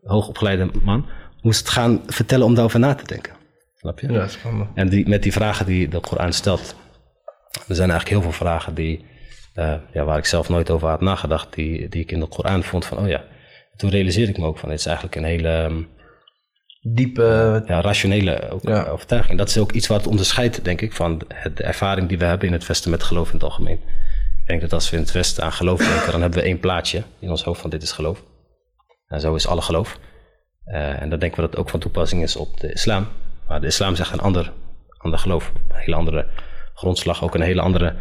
hoogopgeleide man, moest gaan vertellen om daarover na te denken. Snap je? Ja. En die, met die vragen die de Koran stelt, er zijn eigenlijk heel veel vragen die, eh, ja, waar ik zelf nooit over had nagedacht, die, die ik in de Koran vond van, oh ja, toen realiseerde ik me ook van, dit is eigenlijk een hele ehm, Diepe... ja, rationele ook, Ja. overtuiging. Dat is ook iets wat onderscheidt, denk ik, van de ervaring die we hebben in het Westen met geloof in het algemeen. Ik denk dat als we in het Westen aan geloof denken, dan hebben we één plaatje in ons hoofd van dit is geloof. En zo is alle geloof. Eh, en dan denken we dat het ook van toepassing is op de islam. Maar de islam zegt een ander, ander geloof. Een hele andere grondslag, ook een hele andere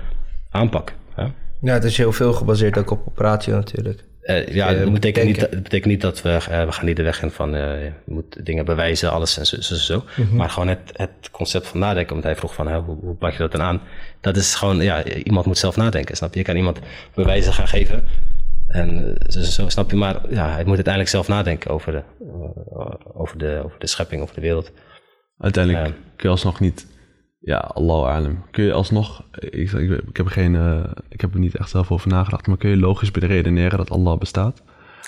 aanpak. Hè? Ja, het is heel veel gebaseerd ook op operatie natuurlijk. Eh, ja, het moet betekent, niet, betekent niet dat we, eh, we gaan niet de weg in van eh, je moet dingen bewijzen, alles en zo. zo, zo. Mhm. Maar gewoon het, het concept van nadenken, want hij vroeg van hoe, hoe pak je dat dan aan? Dat is gewoon, ja, iemand moet zelf nadenken, snap je? Je kan iemand bewijzen gaan geven en zo, zo, snap je? Maar ja, hij moet uiteindelijk zelf nadenken over de, over de, over de schepping, over de wereld. Uiteindelijk Ja. kun je alsnog niet... Ja, Allah alam. Kun je alsnog... Ik, ik, ik, heb er geen, eh, ik heb er niet echt zelf over nagedacht, maar kun je logisch beredeneren dat Allah bestaat?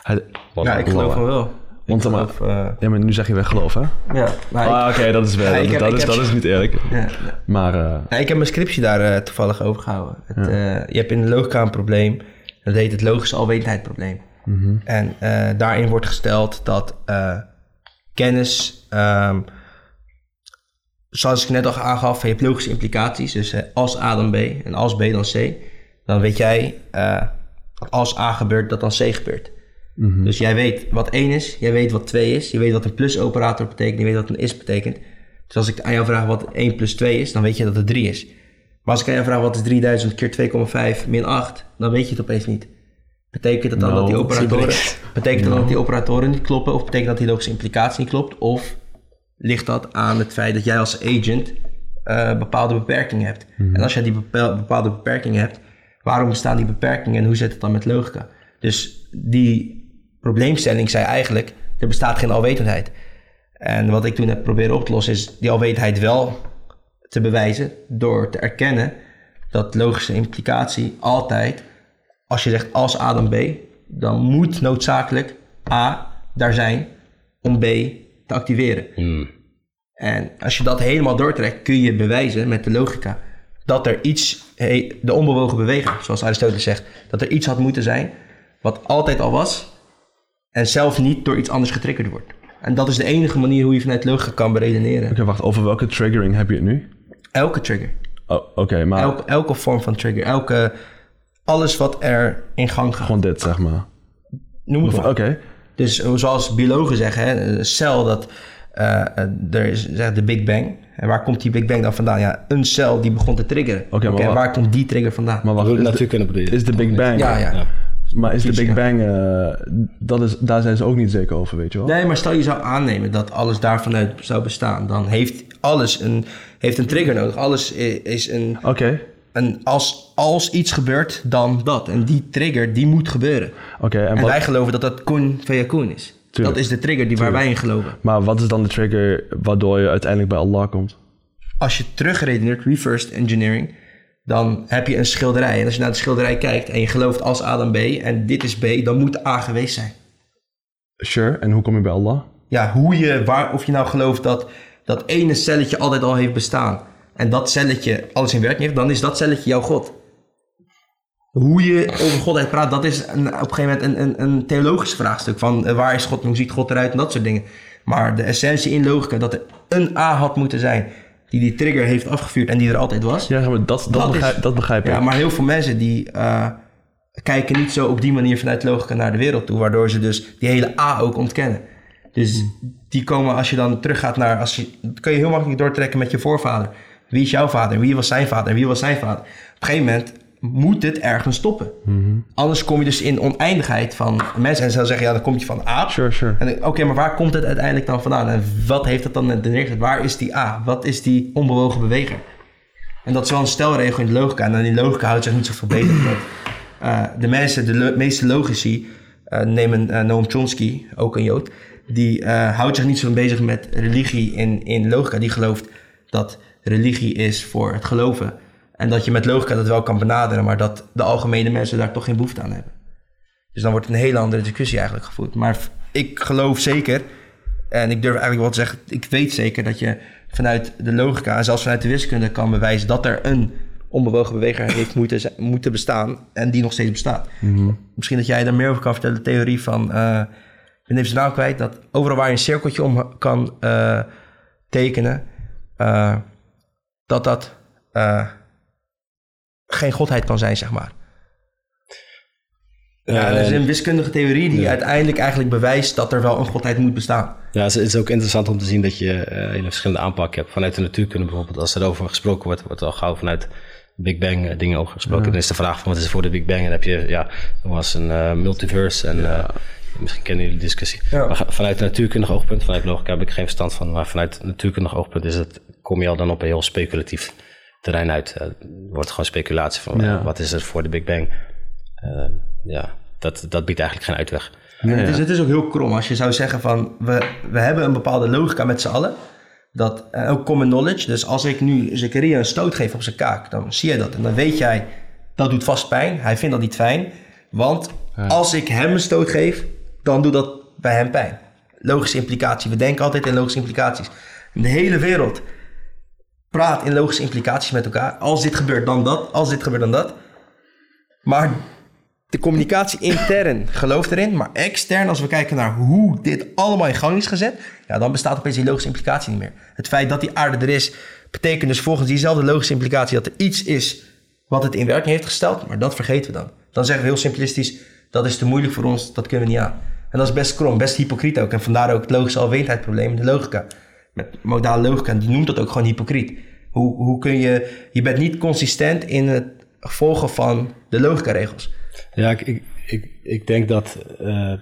Hij, Ja, ik geloof hem wel. Want maar- geloof, eh, ja, maar nu zeg je weg geloof, hè? ja, maar Ah, oké, dat is wel. Ja, dat, heb- dat ik is, heb- dat is niet eerlijk. ja, ja. Maar eh, Ja, ik heb mijn scriptie daar eh, toevallig over gehouden. Het, eh, je hebt in de logica een probleem. Dat heet het logische alwetendheidprobleem. En eh, daarin wordt gesteld dat eh, kennis, ehm, zoals ik net al aangaf, heeft logische implicaties. Dus eh, als A dan B en als B dan C, dan weet jij eh, dat als A gebeurt, dat dan C gebeurt. Dus jij weet wat 1 is, jij weet wat 2 is, je weet wat een plus-operator betekent, je weet wat een is betekent. Dus als ik aan jou vraag wat 1 plus 2 is, dan weet je dat het 3 is. Maar als ik aan jou vraag wat is 3000 keer 2,5 min 8, dan weet je het opeens niet. Betekent dat dan No, dat die operatoren, betekent dat die operatoren niet kloppen? Of betekent dat die logische implicatie niet klopt? Of ligt dat aan het feit dat jij als agent eh, bepaalde beperkingen hebt? En als jij die bepa- bepaalde beperkingen hebt, waarom bestaan die beperkingen en hoe zit het dan met logica? Dus die probleemstelling zei eigenlijk, er bestaat geen alwetendheid. En wat ik toen heb proberen op te lossen is die alwetendheid wel te bewijzen door te erkennen dat logische implicatie altijd, als je zegt als A dan B, dan moet noodzakelijk A daar zijn om B te activeren. Hmm. En als je dat helemaal doortrekt, kun je bewijzen met de logica dat er iets, de onbewogen beweging, zoals Aristoteles zegt, dat er iets had moeten zijn wat altijd al was en zelf niet door iets anders getriggerd wordt. En dat is de enige manier hoe je vanuit logica kan beredeneren. oké, wacht. Over welke triggering heb je het nu? Elke trigger, Oh, oké, maar elke, elke vorm van trigger, elke, alles wat er in gang gaat. gewoon dit, zeg maar. Noem het maar. Oké, Dus zoals biologen zeggen, hè, een cel dat eh, eh, er is zeg, de Big Bang. En waar komt die Big Bang dan vandaan? Ja, een cel die begon te triggeren. Oké, maar waar komt die trigger vandaan? maar wacht. Is de, is de Big Bang... ja, ja. Ja. Maar is de Big. Bang... eh, dat is, daar zijn ze ook niet zeker over, weet je wel? Nee, maar stel je zou aannemen dat alles daarvanuit zou bestaan, dan heeft alles een, heeft een trigger nodig. Alles is een, Oké, een als, als iets gebeurt, dan dat. En die trigger, die moet gebeuren. oké. en En wat, wij geloven dat dat kun via kun is. Tuurlijk. Dat is de trigger die waar wij in geloven. maar wat is dan de trigger waardoor je uiteindelijk bij Allah komt? als je terugredeneert, reverse engineering, dan heb je een schilderij. En als je naar de schilderij kijkt en je gelooft als A dan B en dit is B, dan moet A geweest zijn. Sure, en hoe kom je bij Allah? Ja, hoe je, waar, of je nou gelooft dat dat ene celletje altijd al heeft bestaan en dat celletje alles in werking heeft, dan is dat celletje jouw God. Hoe je over godheid praat, dat is een, op een gegeven moment een, een, een theologisch vraagstuk. Van eh, waar is God, hoe ziet God eruit en dat soort dingen. Maar de essentie in logica, dat er een A had moeten zijn die die trigger heeft afgevuurd en die er altijd was. Ja, maar dat, dat, Dat is- begrijp, dat begrijp ik. Ja, maar heel veel mensen die eh, kijken niet zo op die manier vanuit logica naar de wereld toe, waardoor ze dus die hele A ook ontkennen. Dus die komen als je dan teruggaat naar, als je, dat kun je heel makkelijk doortrekken met je voorvader. Wie is jouw vader? Wie was zijn vader? En wie was zijn vader? Op een gegeven moment moet dit ergens stoppen. Anders kom je dus in oneindigheid van mensen. En ze zeggen, ja, dan kom je van A. Sure, sure. En oké, maar waar komt het uiteindelijk dan vandaan? En wat heeft het dan neergezet? Waar is die A? Wat is die onbewogen beweger? En dat is wel een stelregel in de logica. En dan in logica houdt zich niet zoveel beter. Want, eh, de mensen, de lo- meeste logici, eh, nemen eh, Noam Chomsky, ook een Jood, die houdt zich niet zo bezig met religie in, in logica. Die gelooft dat religie is voor het geloven. En dat je met logica dat wel kan benaderen, maar dat de algemene mensen daar toch geen behoefte aan hebben. Dus dan wordt een hele andere discussie eigenlijk gevoerd. Maar ik geloof zeker, en ik durf eigenlijk wel te zeggen, ik weet zeker dat je vanuit de logica en zelfs vanuit de wiskunde kan bewijzen dat er een onbewogen beweger heeft moeten, moeten bestaan en die nog steeds bestaat. Misschien dat jij daar meer over kan vertellen, de theorie van, eh ik ben even zijn naam kwijt, dat overal waar je een cirkeltje om kan eh, tekenen, eh, dat dat eh, geen godheid kan zijn, zeg maar. Ja, er is een wiskundige theorie die uiteindelijk eigenlijk bewijst dat er wel een godheid moet bestaan. Ja, het is- ook interessant om te zien dat je eh, hele verschillende aanpakken hebt. Vanuit de natuurkunde bijvoorbeeld, als er over gesproken wordt, wordt er al gauw vanuit Big Bang eh, dingen over gesproken. Dan is de vraag van wat is er voor de Big Bang? En dan heb je, ja, er was een eh, multiverse en eh, misschien kennen jullie de discussie. Ja. Maar vanuit het natuurkundig oogpunt, vanuit logica heb ik geen verstand van. Maar vanuit het natuurkundig oogpunt is het, kom je al dan op een heel speculatief terrein uit. Eh, Er wordt gewoon speculatie van Ja. eh, wat is er voor de Big Bang? Eh, ja, dat, dat biedt eigenlijk geen uitweg. Het, is, het is ook heel krom als je zou zeggen van we, we hebben een bepaalde logica met z'n allen. Dat, ook common knowledge. Dus als ik nu Zakaria een stoot geef op zijn kaak, dan zie je dat. En dan weet jij, dat doet vast pijn. Hij vindt dat niet fijn. Want als ik hem een stoot geef, dan doet dat bij hem pijn. Logische implicatie. We denken altijd in logische implicaties. De hele wereld praat in logische implicaties met elkaar. Als dit gebeurt, dan dat. Als dit gebeurt, dan dat. Maar de communicatie intern gelooft erin, maar extern, als we kijken naar hoe dit allemaal in gang is gezet, ja, dan bestaat opeens die logische implicatie niet meer. Het feit dat die aarde er is, betekent dus volgens diezelfde logische implicatie dat er iets is wat het in werking heeft gesteld, maar dat vergeten we dan. Dan zeggen we heel simplistisch, dat is te moeilijk voor ons, dat kunnen we niet aan. En dat is best krom, best hypocriet ook. En vandaar ook het logische alwetendheidsprobleem in de logica. Met modale logica, die noemt dat ook gewoon hypocriet. Hoe, hoe kun je, je bent niet consistent in het volgen van de logica-regels. Ja, ik, ik, ik, ik denk dat, eh,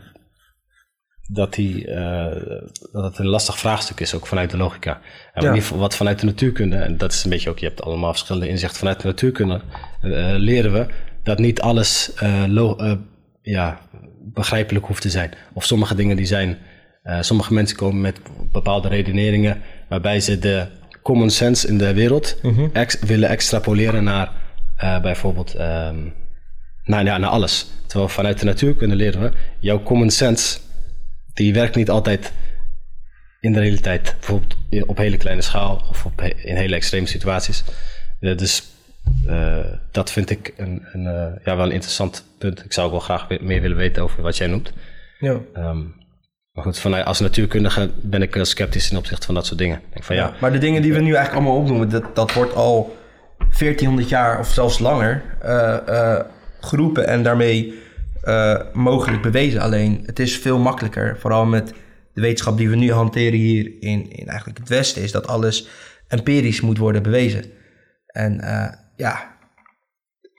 dat, die, eh, dat het een lastig vraagstuk is, ook vanuit de logica. En Ja. wat vanuit de natuurkunde, en dat is een beetje ook, je hebt allemaal verschillende inzichten vanuit de natuurkunde, eh, leren we dat niet alles lo- ja, begrijpelijk hoeft te zijn. Of sommige dingen die zijn, eh, sommige mensen komen met bepaalde redeneringen waarbij ze de common sense in de wereld ex- willen extrapoleren naar eh, bijvoorbeeld ehm, naar, ja, naar alles. Terwijl vanuit de natuurkunde leren we, jouw common sense, die werkt niet altijd in de realiteit. Bijvoorbeeld op hele kleine schaal of op, he- in hele extreme situaties. Ja, dus dat vind ik een, een, eh, ja, wel een interessant punt. Ik zou ook wel graag meer willen weten over wat jij noemt. Ja. Ehm, maar goed, vanuit, als natuurkundige ben ik sceptisch ten opzichte van dat soort dingen. Denk van ja, Ja, maar de dingen die we nu eigenlijk allemaal opnoemen, dat, dat wordt al 1400 jaar of zelfs langer eh, eh, geroepen en daarmee eh, mogelijk bewezen. Alleen het is veel makkelijker, vooral met de wetenschap die we nu hanteren hier in, in eigenlijk het Westen, is dat alles empirisch moet worden bewezen. En eh, ja,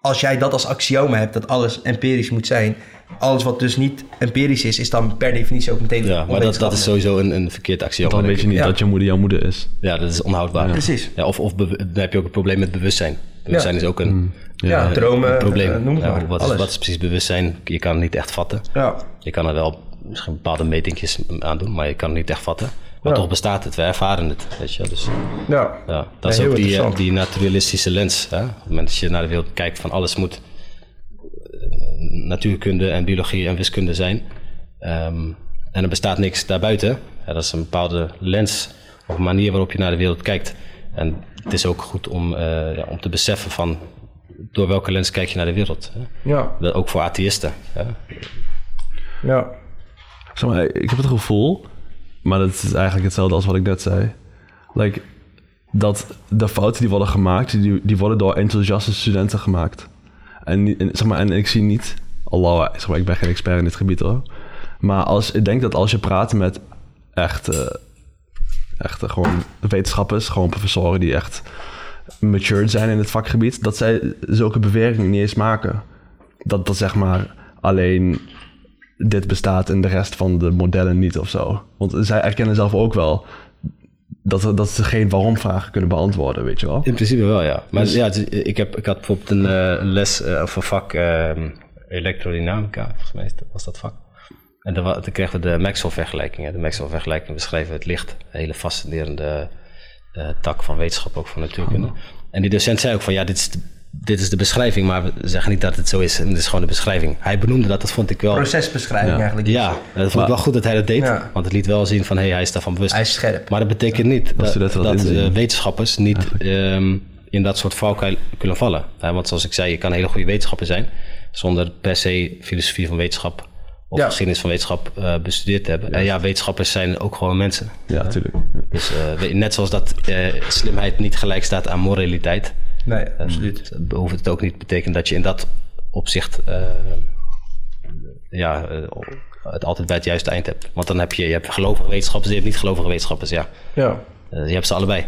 als jij dat als axioma hebt, dat alles empirisch moet zijn, alles wat dus niet empirisch is, is dan per definitie ook meteen ja maar dat, dat is sowieso een, een verkeerd axioma. Dan weet je niet Ja. dat je moeder jouw moeder is. Ja, dat is onhoudbaar. Precies. Ja, of of dan heb je ook een probleem met bewustzijn. Bewustzijn is ook een, Ja, eh, dromen, een probleem. eh, noem het Ja, maar. wat, is, Alles. wat is precies bewustzijn? Je kan het niet echt vatten. Ja, Je kan er wel misschien bepaalde metingjes aan doen, maar je kan het niet echt vatten. Maar Ja. toch bestaat het, we ervaren het. Weet je? Dus ja. ja, dat Ja, is ook die, eh, die naturalistische lens. Hè? Op het moment dat je naar de wereld kijkt van alles moet eh, natuurkunde en biologie en wiskunde zijn. Ehm, en er bestaat niks daarbuiten. Ja, dat is een bepaalde lens of manier waarop je naar de wereld kijkt. En het is ook goed om, eh, ja, om te beseffen van door welke lens kijk je naar de wereld. Hè? Ja, Dat ook voor atheïsten. Hè? ja. Zeg maar, ik heb het gevoel, maar dat is eigenlijk hetzelfde als wat ik net zei. Like, dat de fouten die worden gemaakt, die, die worden door enthousiaste studenten gemaakt. En, zeg maar, en ik zie niet, Allah, zeg maar, ik ben geen expert in dit gebied hoor. Maar als, ik denk dat als je praat met echt, eh, echt eh, gewoon wetenschappers, gewoon professoren die echt matured zijn in het vakgebied, dat zij zulke beweringen niet eens maken. Dat, dat zeg maar alleen dit bestaat en de rest van de modellen niet of zo. Want zij erkennen zelf ook wel dat, dat ze geen waarom-vragen kunnen beantwoorden, weet je wel. In principe wel, ja. Maar Dus- ja, het ik, heb, ik had bijvoorbeeld een eh, les eh, of een vak ehm, elektrodynamica, volgens mij was dat vak. En dan, kregen we de Maxwell-vergelijkingen. De Maxwell-vergelijkingen beschrijven het licht. Een hele fascinerende eh, tak van wetenschap, ook van natuurkunde. En die docent zei ook van, ja, dit is, de, dit is de beschrijving, maar we zeggen niet dat het zo is. Het is gewoon de beschrijving. Hij benoemde dat, dat vond ik wel... Procesbeschrijving Ja. eigenlijk. Ja, dat vond ik wel goed dat hij dat deed. Ja. Want het liet wel zien van, hé, hij is daarvan bewust. Hij is scherp. Maar dat betekent niet dat, eh, wetenschappers niet ehm, in dat soort valkuil kunnen vallen. Ja, want zoals ik zei, je kan een hele goede wetenschapper zijn... zonder per se filosofie van wetenschap of Ja. geschiedenis van wetenschap eh, bestudeerd te hebben. En ja, wetenschappers zijn ook gewoon mensen. Ja, natuurlijk. Dus eh, net zoals dat eh, slimheid niet gelijk staat aan moraliteit... Nee, absoluut. eh, hoeft het ook niet te betekenen dat je in dat opzicht... eh, ja, eh, het altijd bij het juiste eind hebt. Want dan heb je, je hebt gelovige wetenschappers, je hebt niet gelovige wetenschappers, ja. Ja, Eh, je hebt ze allebei.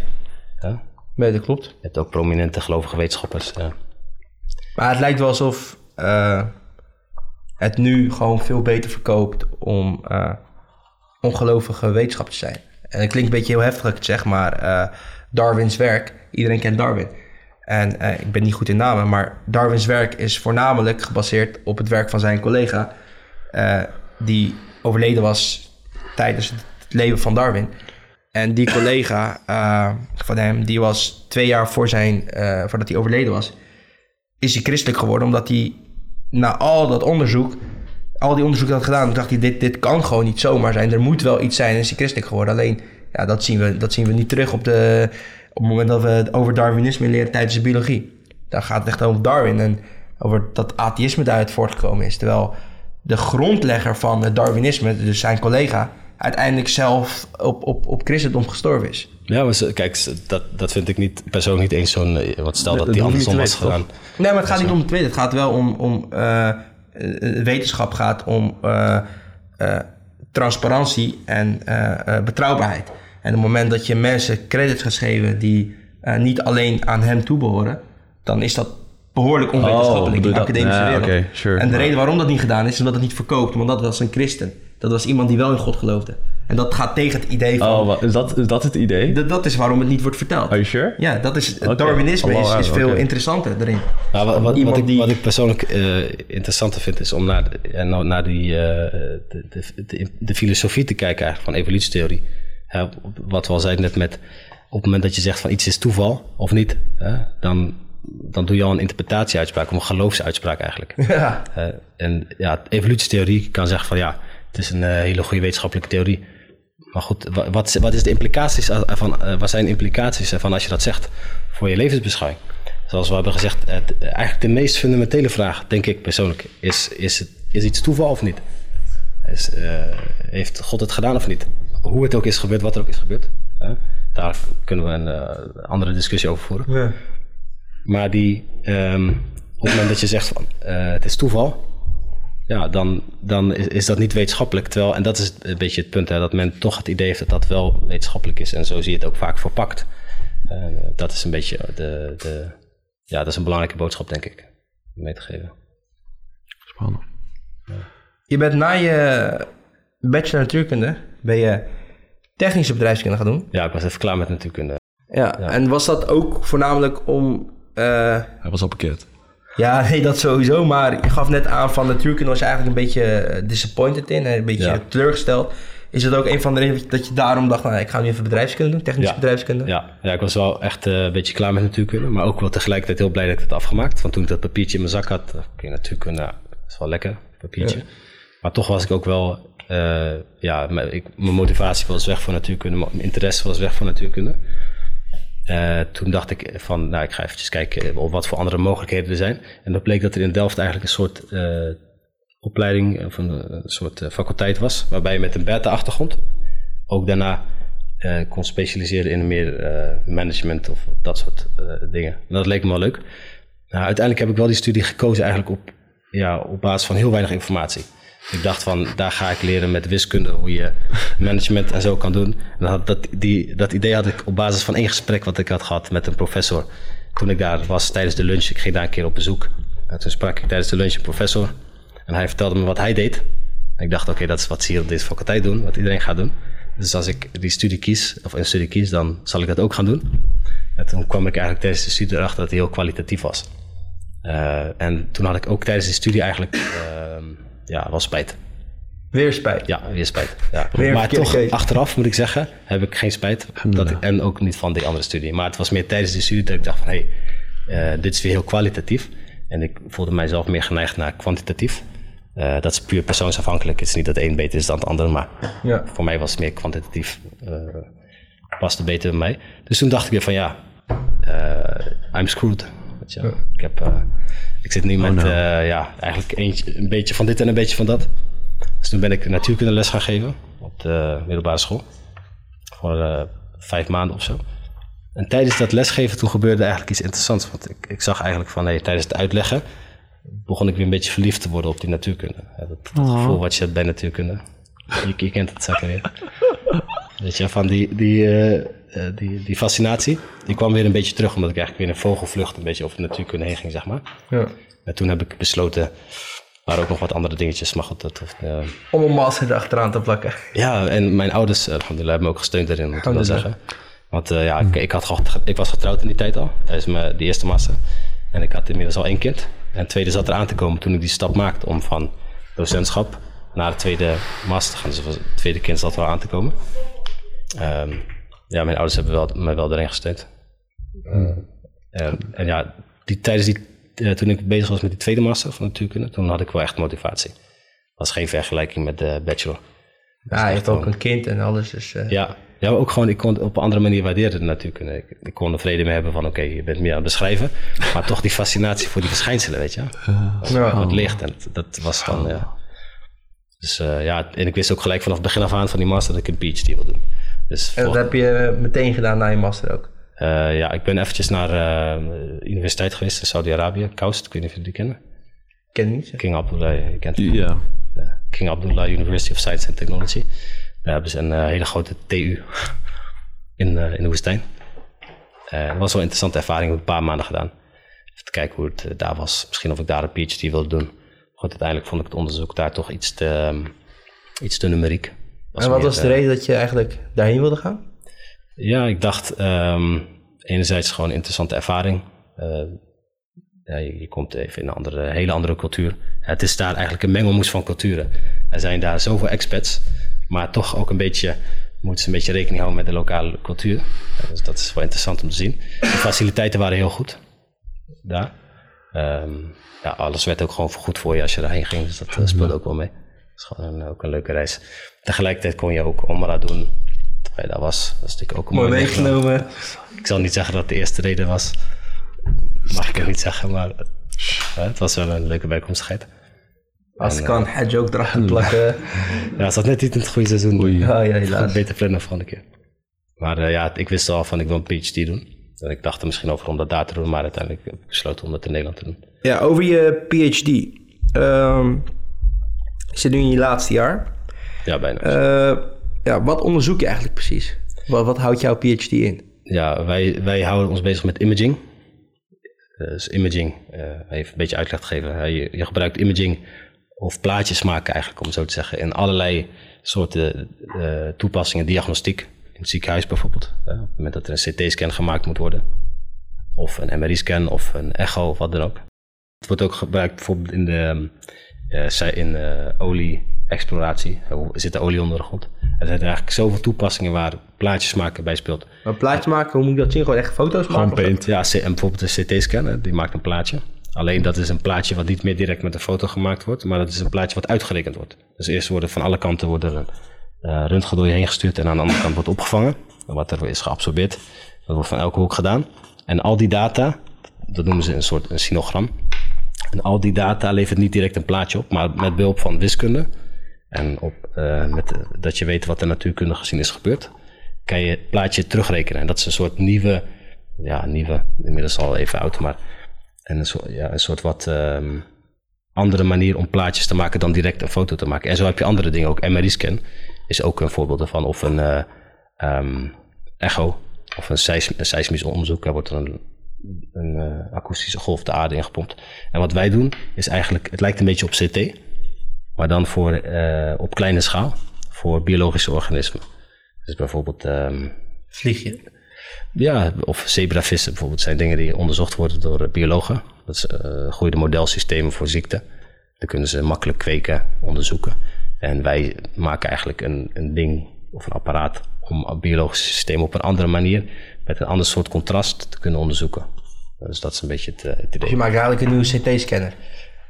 Ja? nee, dat klopt. Je hebt ook prominente gelovige wetenschappers. Ja. Maar het lijkt wel alsof het nu gewoon veel beter verkoopt om ongelovige wetenschap te zijn. En het klinkt een beetje heel heftig, dat zeg, maar Darwins werk, iedereen kent Darwin. En eh, ik ben niet goed in namen, maar Darwins werk is voornamelijk gebaseerd op het werk van zijn collega, eh, die overleden was tijdens het leven van Darwin. En die collega eh, van hem, die was twee jaar voor zijn, eh, voordat hij overleden was, is hij christelijk geworden omdat hij na al dat onderzoek, al die onderzoeken had gedaan, dacht hij, dit, dit kan gewoon niet zomaar zijn. Er moet wel iets zijn en is hij christelijk geworden. Alleen, ja, dat zien we, dat zien we niet terug op, de, op het moment dat we het over Darwinisme leren tijdens de biologie. Daar gaat het echt over Darwin en over dat atheïsme daaruit voortgekomen is. Terwijl de grondlegger van het Darwinisme, dus zijn collega, uiteindelijk zelf op, op, op christendom gestorven is. Ja, maar ze- kijk, dat, dat vind ik niet persoonlijk niet eens zo'n... eh, Want stel dat dat die andersom was gedaan. Nee, maar het gaat niet om het tweede. Het gaat wel om, om eh, wetenschap gaat om transparantie en betrouwbaarheid. En op het moment dat je mensen credits gaat geven die eh, niet alleen aan hem toebehoren, dan is dat behoorlijk onwetenschappelijk in de dat? academische Ja, wereld. sure. en de Maar- reden waarom dat niet gedaan is, is omdat het niet verkoopt. Want dat was een christen. Dat was iemand die wel in God geloofde. En dat gaat tegen het idee van... Oh, wat, is, dat, is dat het idee? dat, dat is waarom het niet wordt verteld. Are you sure? Ja, dat is. Darwinisme is, Allah, is veel interessanter erin. Nou, wat, wat, ik, die- wat ik persoonlijk eh, interessanter vind, is om naar, ja, nou, naar die, eh, de, de, de, de filosofie te kijken eigenlijk, van evolutietheorie. Wat we al zeiden net met, op het moment dat je zegt van iets is toeval of niet, dan, dan doe je al een interpretatieuitspraak, of een geloofsuitspraak eigenlijk. Ja. En ja, evolutietheorie kan zeggen van ja, het is een eh, hele goede wetenschappelijke theorie. Maar goed, wa- wat, wat, is de implicaties ervan, eh, wat zijn de implicaties ervan als je dat zegt voor je levensbeschouwing? Zoals we hebben gezegd, het, eigenlijk de meest fundamentele vraag, denk ik persoonlijk, is, is, het, is iets toeval of niet? Is, eh, heeft God het gedaan of niet? Hoe het ook is gebeurd, wat er ook is gebeurd. Hè? Daar kunnen we een eh, andere discussie over voeren. Ja. Maar die, ehm, op het moment dat je zegt van eh, het is toeval, ja, dan, dan is, is dat niet wetenschappelijk. Terwijl, en dat is een beetje het punt, hè, dat men toch het idee heeft dat dat wel wetenschappelijk is. En zo zie je het ook vaak verpakt. Eh, dat is een beetje de, de, ja, dat is een belangrijke boodschap, denk ik, om mee te geven. Spannend. Je bent na je bachelor natuurkunde, ben je technische bedrijfskunde gaan doen. Ja, ik was even klaar met natuurkunde. Ja, en was dat ook voornamelijk om... eh, Hij was al bekeerd. ja, nee, dat sowieso, maar je gaf net aan van natuurkunde was je eigenlijk een beetje eh, disappointed in, hè, een beetje Ja. teleurgesteld. Is dat ook een van de redenen dat je daarom dacht, nou, ik ga nu even bedrijfskunde doen, technische Ja. bedrijfskunde? Ja, ja, ik was wel echt eh, een beetje klaar met natuurkunde. Maar ook wel tegelijkertijd heel blij dat ik het had afgemaakt. Want toen ik dat papiertje in mijn zak had, oké, natuurkunde, nou, dat is wel lekker, papiertje. Maar toch was ik ook wel, eh, ja, mijn, motivatie was weg voor natuurkunde. Mijn interesse was weg voor natuurkunde. Eh, toen dacht ik van, nou, ik ga eventjes kijken wat voor andere mogelijkheden er zijn. En dat bleek dat er in Delft eigenlijk een soort eh, opleiding, of een, soort faculteit was, waarbij je met een beta-achtergrond ook daarna kon specialiseren in meer management of dat soort dingen. En dat leek me wel leuk. Nou, uiteindelijk heb ik wel die studie gekozen eigenlijk op, ja, op basis van heel weinig informatie. Ik dacht van, daar ga ik leren met wiskunde hoe je management en zo kan doen. En dat, dat, die, dat idee had ik op basis van één gesprek wat ik had gehad met een professor. Toen ik daar was tijdens de lunch, ik ging daar een keer op bezoek. En toen sprak ik tijdens de lunch een professor. En hij vertelde me wat hij deed. En ik dacht, oké, dat is wat ze hier op deze faculteit doen, wat iedereen gaat doen. Dus als ik die studie kies, of een studie kies, dan zal ik dat ook gaan doen. En toen kwam ik eigenlijk tijdens de studie erachter dat hij heel kwalitatief was. Uh, en toen had ik ook tijdens de studie eigenlijk uh, ja, wel spijt. Weer spijt? Ja, weer spijt. Ja. Weer maar toch, achteraf moet ik zeggen, heb ik geen spijt. Dat ik, en ook niet van die andere studie. Maar het was meer tijdens de studie dat ik dacht van... hé, hey, uh, dit is weer heel kwalitatief. En ik voelde mijzelf meer geneigd naar kwantitatief. Uh, dat is puur persoonsafhankelijk. Het is niet dat een beter is dan het ander, maar ja. voor mij was het meer kwantitatief. Uh, paste beter bij mij. Dus toen dacht ik weer van ja, I'm screwed. Ja. Ik, heb, ik zit nu met oh no. ja, eigenlijk eentje, een beetje van dit en een beetje van dat. Dus toen ben ik natuurkunde les gaan geven op de middelbare school. Voor vijf maanden of zo. En tijdens dat lesgeven toen gebeurde eigenlijk iets interessants. Want ik, ik zag eigenlijk van hey, tijdens het uitleggen begon ik weer een beetje verliefd te worden op die natuurkunde. Ja, dat, dat oh. gevoel wat je hebt bij natuurkunde. Je, je kent het zaken weer. Weet je, van die, die, uh, die, die fascinatie, die kwam weer een beetje terug, omdat ik eigenlijk weer een vogelvlucht een beetje over de natuurkunde heen ging, zeg maar. Ja. En toen heb ik besloten, maar ook nog wat andere dingetjes, maar goed. Dat, uh, Om een master erachteraan te plakken. Ja, en mijn ouders, alhamdulillah, hebben me ook gesteund daarin, moet ik wel zeggen. Want uh, ja, ik, ik, had, ik was getrouwd in die tijd al, tijdens mijn, die eerste master. En ik had inmiddels al één kind. En het tweede zat eraan te komen toen ik die stap maakte om van docentschap naar de tweede master te gaan. Dus het tweede kind zat er al aan te komen. Um, ja, mijn ouders hebben wel, mij wel erin gesteund. Uh, en, en, ja, die, tijdens die, uh, toen ik bezig was met die tweede master van natuurkunde, toen had ik wel echt motivatie. Dat was geen vergelijking met de bachelor. Ja, je hebt ook een kind en alles. Dus, uh... Ja, ja, maar ook gewoon, ik kon op een andere manier waarderen natuurlijk. Ik, ik kon er vrede mee hebben van, oké, je bent meer aan het beschrijven. Maar toch die fascinatie voor die verschijnselen, weet je. Ja. Het licht. En dat was dan, ja. Dus uh, ja, en ik wist ook gelijk vanaf het begin af aan van die master dat ik een PhD wil doen. Dus en dat heb je meteen gedaan na je master ook? Uh, ja, ik ben eventjes naar uh, de universiteit geweest in Saudi-Arabië, Kaust. Ik weet niet of jullie die kennen. Ken niet. King Abdullah, je kent het. Ja. King Abdullah University of Science and Technology. Daar hebben ze een uh, hele grote TU in, uh, in de woestijn. Uh, dat was wel een interessante ervaring. Ik heb een paar maanden gedaan. Even te kijken hoe het daar was. Misschien of ik daar een PhD wilde doen. Goed, uiteindelijk vond ik het onderzoek daar toch iets te, um, iets te numeriek. Was en wat meer, was de reden dat je eigenlijk daarheen wilde gaan? Ja, ik dacht um, enerzijds gewoon een interessante ervaring. Ja, je, je, komt even in een andere, hele andere cultuur. Het is daar eigenlijk een mengelmoes van culturen. Er zijn daar zoveel expats maar toch ook een beetje, moeten ze een beetje rekening houden met de lokale cultuur. dus dat is wel interessant om te zien. De faciliteiten waren heel goed daar. Um, ja, alles werd ook gewoon goed voor je als je daarheen ging. Dus dat speelde ook wel mee. Dat is gewoon een, ook een leuke reis. Tegelijkertijd kon je ook Omra doen terwijl je daar was. Dat is natuurlijk ook een mooi meegenomen. Ik zal niet zeggen dat het de eerste reden was. Mag ik ook niet zeggen, maar het was wel een leuke bijkomstigheid. Als en, kan, Hajj ook erachter plakken. ja, het zat net niet in het goede seizoen. Oei. Ja, ja, helaas. Beter plannen van een keer. Maar uh, ja, ik wist al van ik wil een PhD doen. En ik dacht er misschien over om dat daar te doen, maar uiteindelijk heb ik besloten om dat in Nederland te doen. Ja, over je PhD. Um, je zit nu in je laatste jaar. Ja, bijna. Uh, ja, wat onderzoek je eigenlijk precies? Wat, wat houdt jouw PhD in? Ja, wij, wij houden ons bezig met imaging. Dus imaging, uh, even een beetje uitleg te geven. Je, je gebruikt imaging of plaatjes maken eigenlijk, om zo te zeggen, in allerlei soorten uh, toepassingen, diagnostiek, in het ziekenhuis bijvoorbeeld. Uh, op het moment dat er een CT-scan gemaakt moet worden, of een MRI-scan of een echo of wat dan ook. Het wordt ook gebruikt bijvoorbeeld in de uh, in, olie-exploratie. Er zit olie onder de grond. Er zijn eigenlijk zoveel toepassingen waar plaatjes maken bij speelt. Maar plaatjes maken, hoe moet ik dat zien? Gewoon echt foto's maken? Gewoon paint. Ja, en bijvoorbeeld een CT-scan, die maakt een plaatje. Alleen dat is een plaatje wat niet meer direct met een foto gemaakt wordt, maar dat is een plaatje wat uitgerekend wordt. Dus eerst worden van alle kanten worden uh, röntgen door je heen gestuurd en aan de andere kant wordt opgevangen. Wat er is geabsorbeerd. Dat wordt van elke hoek gedaan. En al die data, dat noemen ze een soort een sinogram. En al die data levert niet direct een plaatje op, maar met behulp van wiskunde. En op, uh, met, dat je weet wat er natuurkundig gezien is gebeurd. kan je het plaatje terugrekenen. En dat is een soort nieuwe, ja, nieuwe, inmiddels al even oud, maar een soort, ja, een soort wat ehm, andere manier om plaatjes te maken dan direct een foto te maken. En zo heb je andere dingen ook. MRI-scan is ook een voorbeeld ervan. Of een eh, ehm, echo of een, een seismisch onderzoek. Daar wordt er een, een eh, akoestische golf de aarde ingepompt. En wat wij doen is eigenlijk, het lijkt een beetje op CT, maar dan voor, eh, op kleine schaal voor biologische organismen. Dus bijvoorbeeld ehm, Vlieg je? ja, of zebravissen bijvoorbeeld zijn dingen die onderzocht worden door eh, biologen. Dat is eh goede modelsystemen voor ziekten. Dan kunnen ze makkelijk kweken, onderzoeken. En wij maken eigenlijk een, een ding of een apparaat om biologische systemen op een andere manier met een ander soort contrast te kunnen onderzoeken. Dus dat is een beetje het, eh, het idee. je maakt eigenlijk een nieuwe CT-scanner.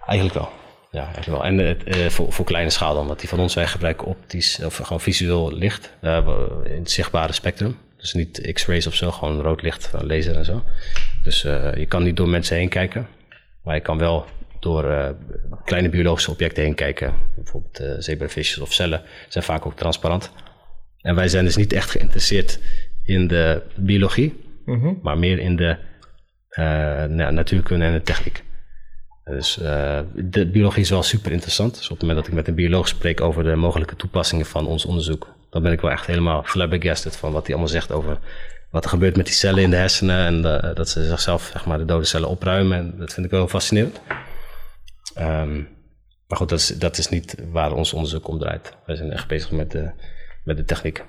Eigenlijk wel. Ja, eigenlijk wel. En het, eh, voor, voor kleine schaal dan, want die van ons wij gebruiken optisch of gewoon visueel licht eh, in het zichtbare spectrum. Dus niet x-rays of zo, gewoon rood licht, van laser en zo. Dus eh, je kan niet door mensen heen kijken, maar je kan wel door eh, kleine biologische objecten heen kijken. Bijvoorbeeld eh zebravisjes of cellen zijn vaak ook transparant. En wij zijn dus niet echt geïnteresseerd in de biologie, maar meer in de eh, nou, natuurkunde en de techniek. Dus eh, de biologie is wel super interessant. Dus op het moment dat ik met een bioloog spreek over de mogelijke toepassingen van ons onderzoek, dan ben ik wel echt helemaal flabbergasted van wat hij allemaal zegt over wat er gebeurt met die cellen in de hersenen en eh, dat ze zichzelf zeg maar, de dode cellen opruimen. En dat vind ik wel fascinerend. Ehm, maar goed, dat is, dat is niet waar ons onderzoek om draait. Wij zijn echt bezig met de, met de techniek.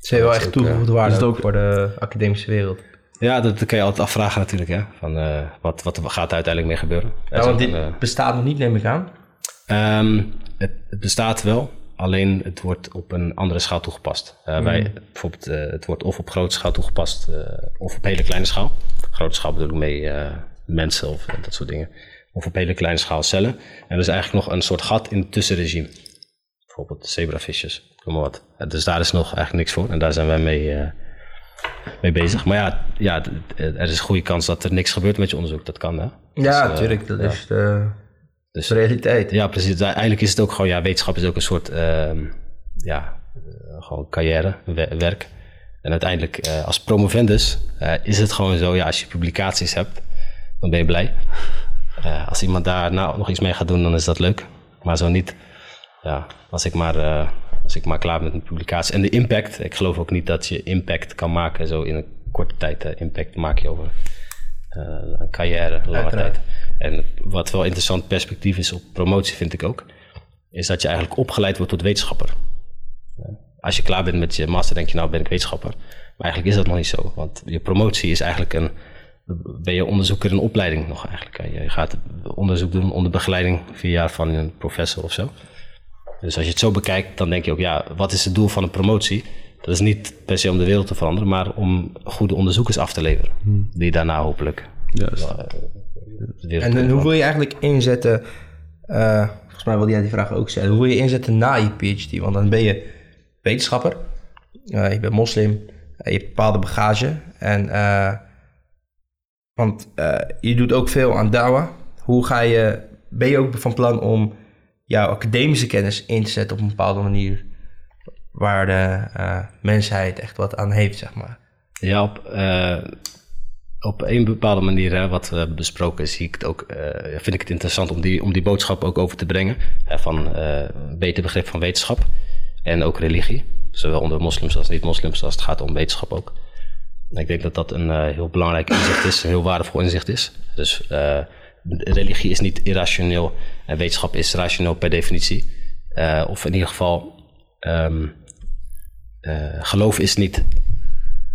Ze hebben wel echt toegevoegde waarde is het ook voor de academische wereld. Ja, dat, kan je altijd afvragen natuurlijk. Hè? Van, eh, wat, wat gaat er uiteindelijk mee gebeuren? Ja, want dit een, eh, bestaat nog niet, neem ik aan. Ehm, het, het bestaat wel, alleen het wordt op een andere schaal toegepast. Eh, wij, bijvoorbeeld, eh, het wordt of op grote schaal toegepast eh, of op hele kleine schaal. Grote schaal bedoel ik mee eh, mensen of eh, dat soort dingen. Of op hele kleine schaal cellen. En er is eigenlijk nog een soort gat in het tussenregime. Bijvoorbeeld zebravisjes, noem maar wat. Dus daar is nog eigenlijk niks voor en daar zijn wij mee, eh, mee bezig. Maar ja, ja, er is een goede kans dat er niks gebeurt met je onderzoek. Dat kan hè. Ja, Dus, eh, natuurlijk. Dat ja. is de, Dus- realiteit. Ja, precies. Eigenlijk is het ook gewoon, ja, wetenschap is ook een soort, ehm, ja, eh, gewoon carrière, we- werk. En uiteindelijk, als promovendus, is het gewoon zo, ja, als je publicaties hebt, dan ben je blij. Als iemand daar nou nog iets mee gaat doen, dan is dat leuk. Maar zo niet, ja, als ik maar, als ik maar klaar ben met mijn publicatie. En de impact, ik geloof ook niet dat je impact kan maken, zo in een korte tijd. eh, impact maak je over eh, een carrière, lange Uiteraard. tijd. En wat wel interessant perspectief is op promotie, vind ik ook, is dat je eigenlijk opgeleid wordt tot wetenschapper. Als je klaar bent met je master, denk je nou ben ik wetenschapper. Maar eigenlijk is dat nog niet zo, want je promotie is eigenlijk een, ben je onderzoeker in opleiding nog eigenlijk. Je gaat onderzoek doen onder begeleiding vier jaar van een professor of zo. Dus als je het zo bekijkt, dan denk je ook, ja, wat is het doel van een promotie? Dat is niet per se om de wereld te veranderen, maar om goede onderzoekers af te leveren. Die daarna hopelijk Juist. wereld En, hoe wil je eigenlijk inzetten, eh, volgens mij wilde jij die vraag ook stellen, hoe wil je inzetten na je PhD? Want dan ben je wetenschapper, eh, je bent moslim, eh, je hebt bepaalde bagage. En, eh, want eh, je doet ook veel aan dawa. Hoe ga je, ben je ook van plan om jouw academische kennis in te zetten op een bepaalde manier waar de eh, mensheid echt wat aan heeft, zeg maar? Ja, op, eh, op een bepaalde manier, hè, wat we hebben besproken, zie ik het ook, eh, vind ik het interessant om die, om die boodschap ook over te brengen. Hè, van eh, beter begrip van wetenschap en ook religie. Zowel onder moslims als niet-moslims, als het gaat om wetenschap ook. En ik denk dat dat een eh, heel belangrijk inzicht is, een heel waardevol inzicht is. Dus eh, religie is niet irrationeel en wetenschap is rationeel per definitie. Eh, of in ieder geval, ehm, eh, geloof is niet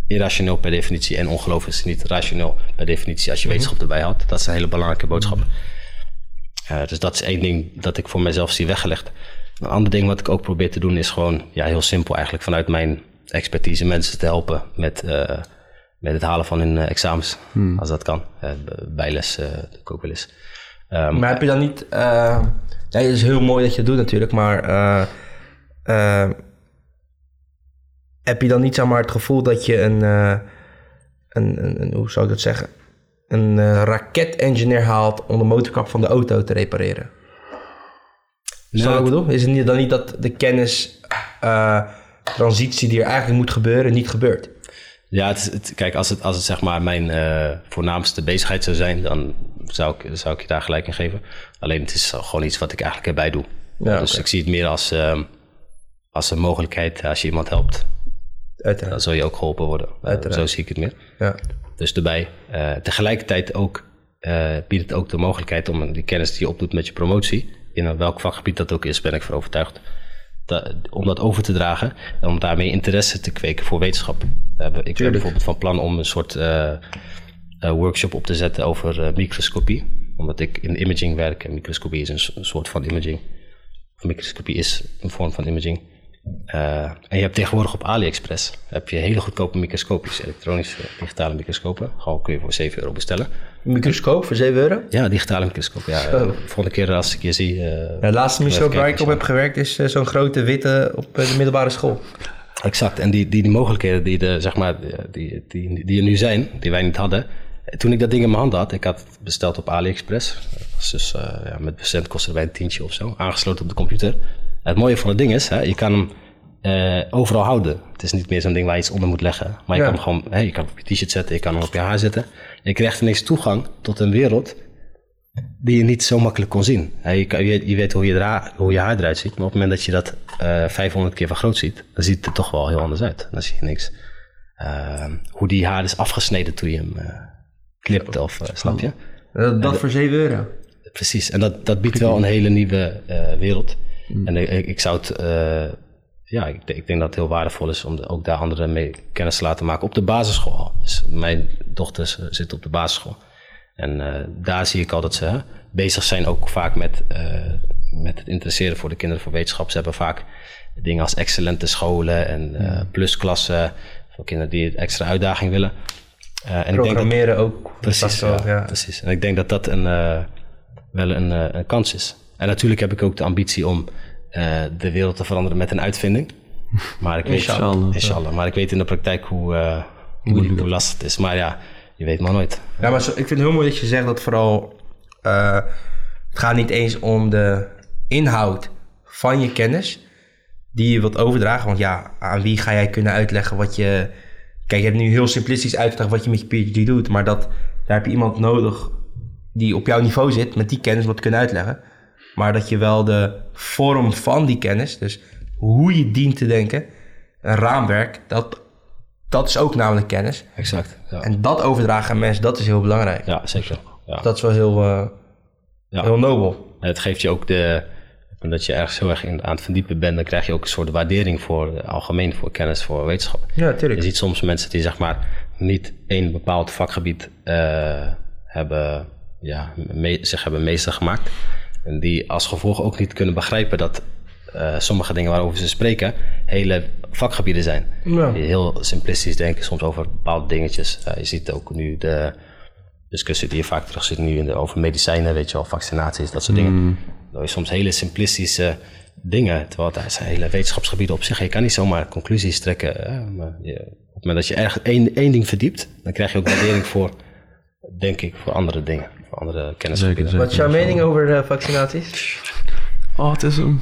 irrationeel per definitie en ongeloof is niet rationeel per definitie als je wetenschap erbij houdt. Dat is een hele belangrijke boodschap. Eh, dus dat is één ding dat ik voor mezelf zie weggelegd. Een ander ding wat ik ook probeer te doen is gewoon ja, heel simpel eigenlijk vanuit mijn expertise mensen te helpen met, eh, met het halen van hun eh, examens. Als dat kan. Eh, bijles eh, doe ik ook wel eens. Ehm, Maar heb je dan niet... ja, het is heel mooi dat je het doet natuurlijk, maar... heb je dan niet zeg maar, het gevoel dat je een, een, een, een- Hoe zou ik dat zeggen? Een eh, raket-engineer haalt om de motorkap van de auto te repareren? Je wat ik bedoel? Is het niet, dan niet dat de kennis... eh, transitie die er eigenlijk moet gebeuren niet gebeurt. Ja, het, is- het- kijk, als het, als het zeg maar mijn eh, voornaamste bezigheid zou zijn, dan zou ik, zou ik je daar gelijk in geven. Alleen het is gewoon iets wat ik eigenlijk erbij doe. Ja, dus ik zie het meer als, ehm, als een mogelijkheid. Als je iemand helpt, dan zul je ook geholpen worden. Eh, Uiteraard. zo zie ik het meer. Ja. Dus erbij. Eh, tegelijkertijd ook eh, biedt het ook de mogelijkheid om die kennis die je opdoet met je promotie, in welk vakgebied dat ook is, ben ik van overtuigd, da- om dat over te dragen en om daarmee interesse te kweken voor wetenschap. We hebben- ik ben bijvoorbeeld van plan om een soort eh, eh, workshop op te zetten over eh, microscopie, omdat ik in imaging werk en microscopie is een soort van imaging. Microscopie is een vorm van imaging. Eh, en je hebt tegenwoordig op AliExpress heb je hele goedkope microscoopjes, elektronische digitale microscopen. Gewoon kun je voor 7 euro bestellen. Een microscoop voor 7 euro? Ja, digitale microscoop. Ja, eh, volgende keer als ik je zie. Ja, de laatste microscoop waar ik op heb gewerkt is zo'n grote witte op de middelbare school. Exact. En die, die, die mogelijkheden die, de, zeg maar, die, die, die er nu zijn, die wij niet hadden. Toen ik dat ding in mijn hand had, ik had het besteld op AliExpress. Dat was dus ja, met bezend kostte bij een tientje of zo, aangesloten op de computer. Het mooie van het ding is, hè, je kan hem eh, overal houden. Het is niet meer zo'n ding waar je iets onder moet leggen. Maar je Ja. kan hem gewoon, hè, je kan hem op je t-shirt zetten, je kan hem op je haar zetten. En je krijgt ineens toegang tot een wereld die je niet zo makkelijk kon zien. Hè, je, kan, je, je weet hoe je, dra- hoe je haar eruit ziet, maar op het moment dat je dat eh 500 keer vergroot ziet, dan ziet het er toch wel heel anders uit. Dan zie je niks. Eh, hoe die haar is afgesneden toen je hem knipt, of snap je? Dat, dat voor 7 euro. Precies, en dat, dat biedt wel een hele nieuwe eh, wereld. En ik, ik zou het, eh, ja, ik, ik denk dat het heel waardevol is om ook daar anderen mee kennis te laten maken op de basisschool. Dus mijn dochters eh, zitten op de basisschool. En eh, daar zie ik al dat ze bezig zijn ook vaak met, met het interesseren voor de kinderen voor wetenschap. Ze hebben vaak dingen als excellente scholen en eh, plusklassen voor kinderen die extra uitdaging willen. En ik denk dat, Programmeren ook. Precies, ja, precies. En ik denk dat dat een, wel een, een kans is. En natuurlijk heb ik ook de ambitie om eh, de wereld te veranderen met een uitvinding. Maar ik weet, Inshallah. inshallah. Maar ik weet in de praktijk hoe, eh, hoe, hoe lastig het is. Maar ja, je weet maar nooit. Ja, maar zo- ik vind het heel mooi dat je zegt dat vooral... eh, het gaat niet eens om de inhoud van je kennis die je wilt overdragen. Want ja, aan wie ga jij kunnen uitleggen wat je... Kijk, je hebt nu heel simplistisch uitgelegd wat je met je PhD doet. Maar dat, daar heb je iemand nodig die op jouw niveau zit met die kennis wat kunnen uitleggen. Maar dat je wel de vorm van die kennis, dus hoe je dient te denken, een raamwerk, dat, dat is ook namelijk kennis. Exact. Ja, En dat overdragen aan mensen, dat is heel belangrijk. ja zeker. Ja. Dat is wel heel, eh, Ja. heel nobel. En het geeft je ook de... Omdat je ergens heel erg in, aan het verdiepen bent... dan krijg je ook een soort waardering voor eh, algemeen... voor kennis, voor wetenschap. Ja, Je tuurlijk. ziet soms mensen die zeg maar niet één bepaald vakgebied eh, hebben, ja, me- zich hebben meester gemaakt. En die als gevolg ook niet kunnen begrijpen dat eh, sommige dingen waarover ze spreken hele vakgebieden zijn. Ja. Die heel simplistisch denken soms over bepaalde dingetjes. Eh, je ziet ook nu de discussie die je vaak terug ziet nu in de, over medicijnen, weet je wel, vaccinaties, dat soort dingen. Dat is soms hele simplistische dingen, terwijl het zijn hele wetenschapsgebieden op zich. Je kan niet zomaar conclusies trekken. Hè? Maar je, op het moment dat je erg één, één ding verdiept, dan krijg je ook waardering voor, denk ik, voor andere dingen, voor andere kennisgebieden. Zeker, Wat is jouw mening over eh, vaccinaties? Oh, een...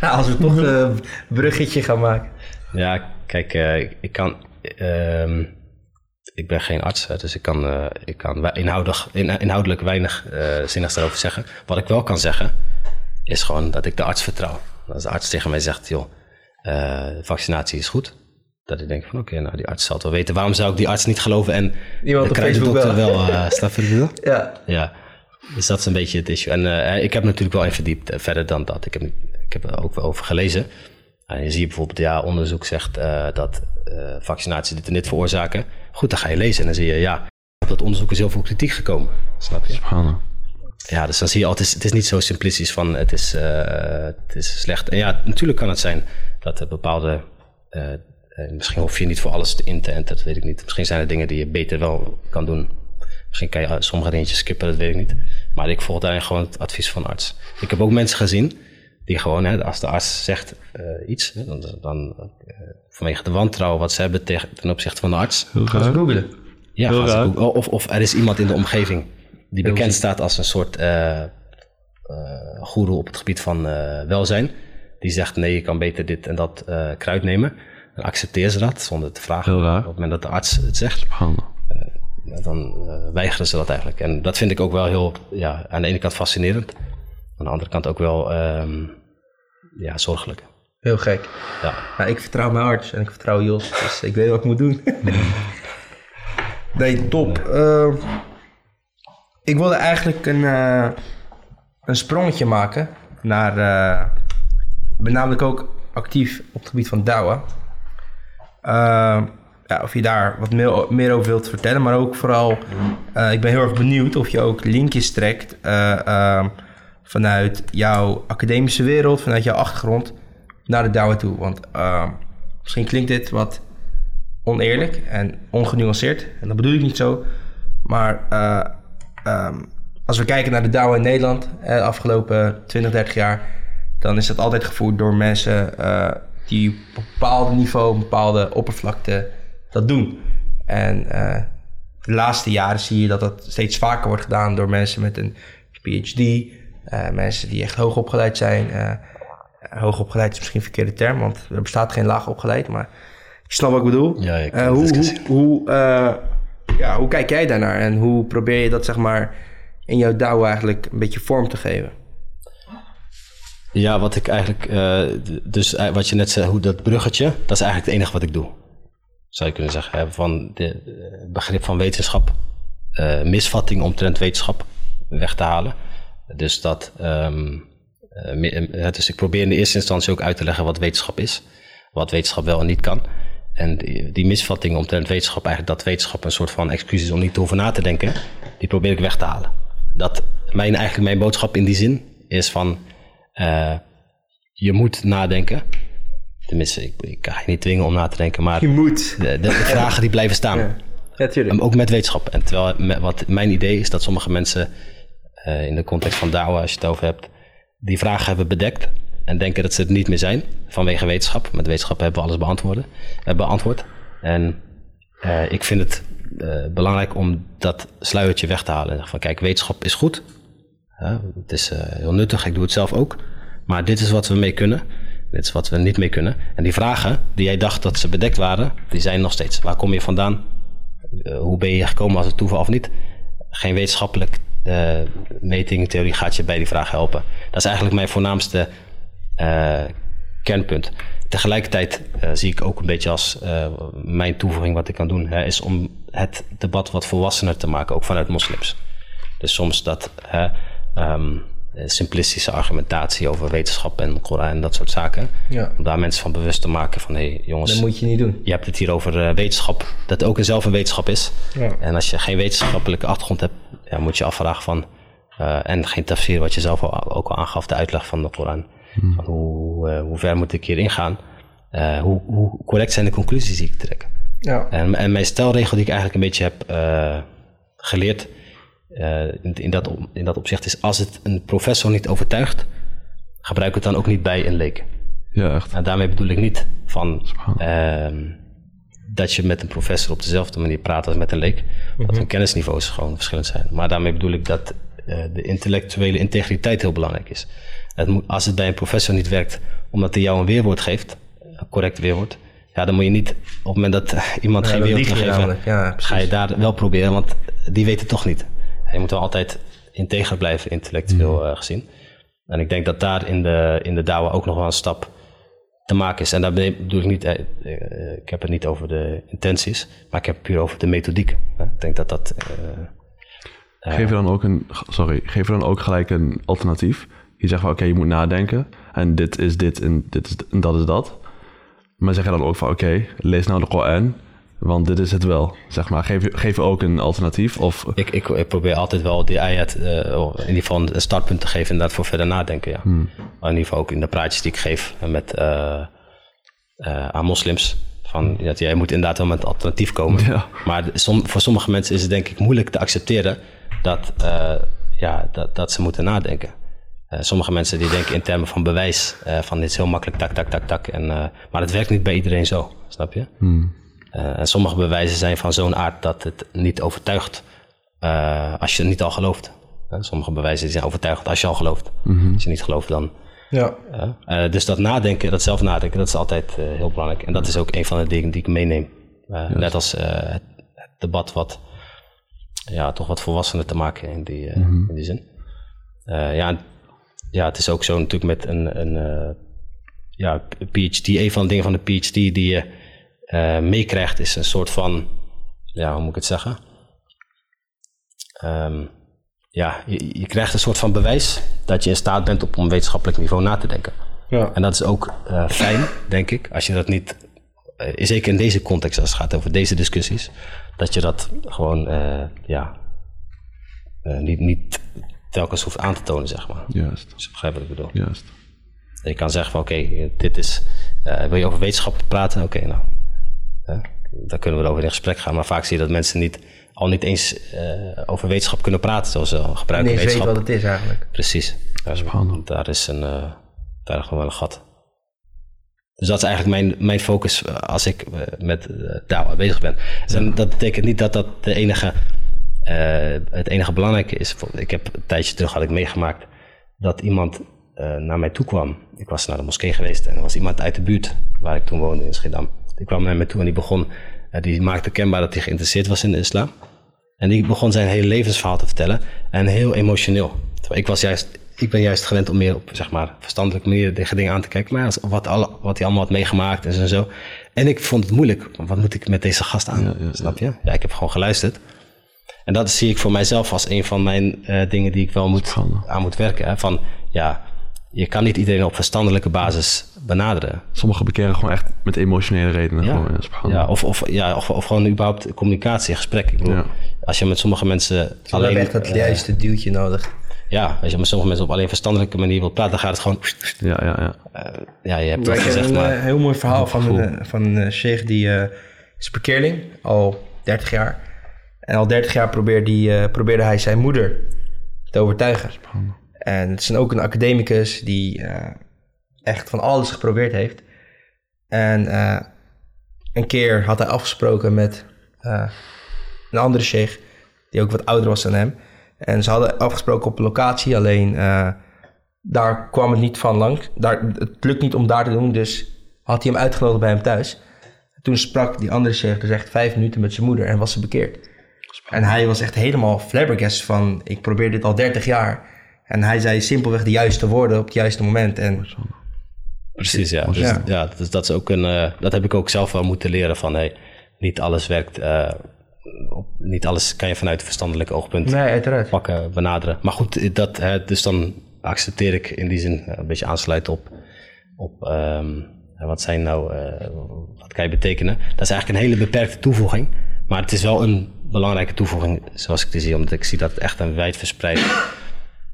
Ja, als we toch een bruggetje gaan maken. Ja, kijk, eh, ik- kan. ehm, ik ben geen arts, dus ik kan, eh, ik kan wei- inhoudig, in- inhoudelijk weinig eh zinnigs daarover zeggen. Wat ik wel kan zeggen, is gewoon dat ik de arts vertrouw. Als de arts tegen mij zegt, joh, eh, vaccinatie is goed. Dat ik denk van, oké, nou die arts zal het wel weten. Waarom zou ik die arts niet geloven en Iemand de op Facebook kruidendokter wel. wel, eh snap je bedoel? Ja, Ja, dus dat is een beetje het issue. En eh, ik heb natuurlijk wel in verdiept, eh, verder dan dat. Ik heb, ik heb er ook wel over gelezen. En je ziet bijvoorbeeld, ja, onderzoek zegt eh, dat eh, vaccinaties dit en dit veroorzaken. Goed, dan ga je lezen en dan zie je, ja, op dat onderzoek is heel veel kritiek gekomen. Snap je? Ja, dus dan zie je al, het is, het is niet zo simplistisch van het is, eh, het is slecht. En ja, natuurlijk kan het zijn dat er bepaalde, misschien hoef je niet voor alles te in te enten, dat weet ik niet. Misschien zijn er dingen die je beter wel kan doen. Misschien kan je eh, sommige dingetjes skippen, dat weet ik niet. Maar ik volg daarin gewoon het advies van de arts. Ik heb ook mensen gezien die gewoon, hè, als de arts zegt eh, iets, dan, dan eh, vanwege de wantrouwen wat ze hebben tegen, ten opzichte van de arts, Heel googelen. ja, Heel gaan ze raar. ook- of, of er is iemand in de omgeving die bekend staat als een soort eh eh goeroe op het gebied van eh, welzijn. Die zegt nee, je kan beter dit en dat eh, kruid nemen. Dan accepteren ze dat zonder te vragen. Heel raar. Op het moment dat de arts het zegt, ja, dan eh, weigeren ze dat eigenlijk. En dat vind ik ook wel heel, ja, aan de ene kant fascinerend. Aan de andere kant ook wel, ehm, ja, zorgelijk. Heel gek. Ja. Nou, ik vertrouw mijn arts en ik vertrouw Jos, dus ik weet wat ik moet doen. nee, top. Eh, ik wilde eigenlijk een, eh, een sprongetje maken naar... eh ik ben namelijk ook actief op het gebied van douwen. Eh, ja, of je daar wat meer, meer over wilt vertellen, maar ook vooral... eh, ik ben heel erg benieuwd of je ook linkjes trekt eh, ehm, vanuit jouw academische wereld, vanuit jouw achtergrond naar de douwen toe. Want uh, misschien klinkt dit wat oneerlijk en ongenuanceerd. En dat bedoel ik niet zo. Maar um, als we kijken naar de douwen in Nederland eh, de afgelopen 20, 30 jaar... dan is dat altijd gevoerd door mensen die op een bepaald niveau, een bepaalde oppervlakte dat doen. En uh, de laatste jaren zie je dat dat steeds vaker wordt gedaan door mensen met een PhD... mensen die echt hoog opgeleid zijn hoog opgeleid is misschien een verkeerde term, want er bestaat geen laag opgeleid, maar je snapt wat ik bedoel. Ja, ik uh, hoe, hoe, hoe, uh, ja, hoe kijk jij daarnaar en hoe probeer je dat zeg maar in jouw DAO eigenlijk een beetje vorm te geven? Ja, wat ik eigenlijk, uh, dus wat je net zei, hoe dat bruggetje, dat is eigenlijk het enige wat ik doe. Zou je kunnen zeggen, van het begrip van wetenschap, misvatting omtrent wetenschap weg te halen. Dus dat, uh, dus ik probeer in de eerste instantie ook uit te leggen wat wetenschap is. Wat wetenschap wel en niet kan. En die, die misvatting omtrent wetenschap, eigenlijk dat wetenschap een soort van excuus is om niet hoeven na te denken, die probeer ik weg te halen. Dat mijn, eigenlijk mijn boodschap in die zin is van, uh, je moet nadenken. Tenminste, ik, ik kan je niet dwingen om na te denken, maar je moet. De, vragen die blijven staan. Ja, ja tuurlijk. Ook met wetenschap. En terwijl wat mijn idee is dat sommige mensen uh, in de context van DAWA, als je het over hebt, die vragen hebben bedekt en denken dat ze het niet meer zijn vanwege wetenschap. Met wetenschap hebben we alles beantwoorden, uh, beantwoord. En uh, ik vind het belangrijk om dat sluiertje weg te halen. En van kijk, wetenschap is goed. Het is heel nuttig, ik doe het zelf ook. Maar dit is wat we mee kunnen. Dit is wat we niet mee kunnen. En die vragen die jij dacht dat ze bedekt waren, die zijn nog steeds. Waar kom je vandaan? hoe ben je gekomen als het toeval of niet? Geen wetenschappelijk uh, meting, theorie gaat je bij die vraag helpen. Dat is eigenlijk mijn voornaamste kernpunt. Tegelijkertijd zie ik ook een beetje als mijn toevoeging wat ik kan doen, hè, is om het debat wat volwassener te maken, ook vanuit moslims. Dus soms dat um, simplistische argumentatie over wetenschap en Koran en dat soort zaken. Ja. Om daar mensen van bewust te maken van hé hey, jongens. Dat moet je niet doen. Je hebt het hier over uh, wetenschap, dat ook zelf een wetenschap is. Ja. En als je geen wetenschappelijke achtergrond hebt, ja, moet je afvragen van. Uh, en geen tafsir, wat je zelf al, ook al aangaf, de uitleg van de Koran. Hmm. Van hoe, uh, hoe ver moet ik hier ingaan? hoe, hoe correct zijn de conclusies die ik trek? Ja. En, en mijn stelregel die ik eigenlijk een beetje heb geleerd. Uh, in, in, dat, in dat opzicht is als het een professor niet overtuigt, gebruik het dan ook niet bij een leek. Ja, echt. En daarmee bedoel ik niet van uh, dat je met een professor op dezelfde manier praat als met een leek. Mm-hmm. Dat hun kennisniveaus gewoon verschillend zijn. Maar daarmee bedoel ik dat uh, de intellectuele integriteit heel belangrijk is. Het moet, als het bij een professor niet werkt, omdat hij jou een weerwoord geeft, een correct weerwoord, ja, dan moet je niet op het moment dat iemand Ja, geen weerwoord geven. Ja, ga je daar wel proberen, want die weet het toch niet. Je moet wel altijd integer blijven, intellectueel eh, gezien. En ik denk dat daar in de, in de DAWA ook nog wel een stap te maken is. En daar bedoel ik niet, eh, eh, ik heb het niet over de intenties, maar ik heb het puur over de methodiek. Ik denk dat dat. Geef je dan ook een, sorry, geef je dan ook gelijk een alternatief? Je zegt van oké, je moet nadenken en dit is dit en dit is en dat is dat. Maar zeg je dan ook van oké, lees nou de Koran, want dit is het wel. Zeg maar, geef geef ook een alternatief of ik, ik, ik probeer altijd wel die ayat, eh, in ieder geval een startpunt te geven inderdaad voor verder nadenken. Ja. Maar in ieder geval ook in de praatjes die ik geef met, eh, eh, aan moslims. Van, dat jij moet inderdaad wel met een alternatief komen. Ja. Maar som, voor sommige mensen is het denk ik moeilijk te accepteren dat, ja, dat, dat ze moeten nadenken. Sommige mensen die denken in termen van bewijs, van dit is heel makkelijk, tak, tak, tak, tak. En, maar het werkt niet bij iedereen zo, snap je? Eh, en sommige bewijzen zijn van zo'n aard dat het niet overtuigt eh, als je het niet al gelooft. Eh, sommige bewijzen zijn overtuigend als je al gelooft. Als je niet gelooft, dan Ja. Eh, dus dat nadenken, dat zelf nadenken, dat is altijd eh, heel belangrijk. En dat is ook een van de dingen die ik meeneem. Eh, Net als eh, het, het debat wat ja, toch wat volwassener te maken in die, eh, in die zin. Eh, ja, ja, het is ook zo natuurlijk met een, een eh, ja, PhD. Een van de dingen van de PhD die je eh, meekrijgt is een soort van, ja, hoe moet ik het zeggen? Ehm, ja, je, je krijgt een soort van bewijs dat je in staat bent op een wetenschappelijk niveau na te denken. Ja. En dat is ook eh, fijn, denk ik, als je dat niet, eh, zeker in deze context, als het gaat over deze discussies, dat je dat gewoon, ja, niet, niet telkens hoeft aan te tonen, zeg maar. Juist, Dus je begrijpt wat ik bedoel. juist. Je kan zeggen van, oké, dit is, wil je over wetenschap praten? Oké, nou, daar kunnen we over in gesprek gaan. Maar vaak zie je dat mensen niet, al niet eens eh, over wetenschap kunnen praten, zoals ze al En gebruiken eens weet wetenschap. wat het is eigenlijk. Precies. Daar, Spannend. daar is een, eh, daar is gewoon wel een gat. Dus dat is eigenlijk mijn, mijn focus eh, als ik met uh, DAWA bezig ben. Dus en dat betekent niet dat dat de enige, eh, het enige belangrijke is. Ik heb een tijdje terug had ik meegemaakt dat iemand eh, naar mij toe kwam. Ik was naar de moskee geweest en er was iemand uit de buurt waar ik toen woonde in Schiedam. Die kwam naar mij toe en die begon, eh, die maakte kenbaar dat hij geïnteresseerd was in de islam. En die begon zijn hele levensverhaal te vertellen. En heel emotioneel. Terwijl ik, was juist, ik ben juist gewend om meer op zeg maar, verstandelijke manier tegen dingen aan te kijken. Maar wat, alle, wat hij allemaal had meegemaakt en zo en zo. En ik vond het moeilijk. Wat moet ik met deze gast aan? Ja, ja, snap je? Ja, ik heb gewoon geluisterd. En dat zie ik voor mijzelf als een van mijn eh, dingen die ik wel moet, aan moet werken. Hè? Van, ja, je kan niet iedereen op verstandelijke basis benaderen. Sommigen bekeren gewoon echt met emotionele redenen. Ja, Gewoon, ja, of, of, ja of, of gewoon überhaupt communicatie, gesprek. Ik bedoel, Ja. als je met sommige mensen Alleen, alleen... echt dat juiste duwtje nodig. ja, als je met sommige mensen op alleen verstandelijke manier wilt praten, dan gaat het gewoon... ja, ja, ja. eh, ja, je hebt Ik dat heb gezegd, een eh, heel mooi verhaal van een, eh, van een sheikh die eh, is bekeerling, al 30 jaar. En al 30 jaar probeerde, hij, eh, probeerde hij zijn moeder te overtuigen. En het is ook een academicus die eh, echt van alles geprobeerd heeft. En eh, een keer had hij afgesproken met eh, een andere sheikh, die ook wat ouder was dan hem. En ze hadden afgesproken op een locatie, alleen daar kwam het niet van langs. Daar, het lukt niet om daar te doen, dus had hij hem uitgenodigd bij hem thuis. Toen sprak die andere sheikh dus echt vijf minuten met zijn moeder en was ze bekeerd. En hij was echt helemaal flabbergast van, ik probeer dit al 30 jaar. En hij zei simpelweg de juiste woorden op het juiste moment. En Precies, ja. Dus, Ja. ja. dus dat is ook een... eh, dat heb ik ook zelf wel moeten leren van... Hey, niet alles werkt... eh, op, niet alles kan je vanuit het verstandelijke oogpunt nee, uiteraard. pakken, benaderen. Maar goed, dat, hè, dus dan accepteer ik in die zin eh, een beetje aansluiten op, op ehm, wat zijn nou, eh, wat kan je betekenen. Dat is eigenlijk een hele beperkte toevoeging, maar het is wel een belangrijke toevoeging zoals ik het zie, omdat ik zie dat het echt een wijdverspreid,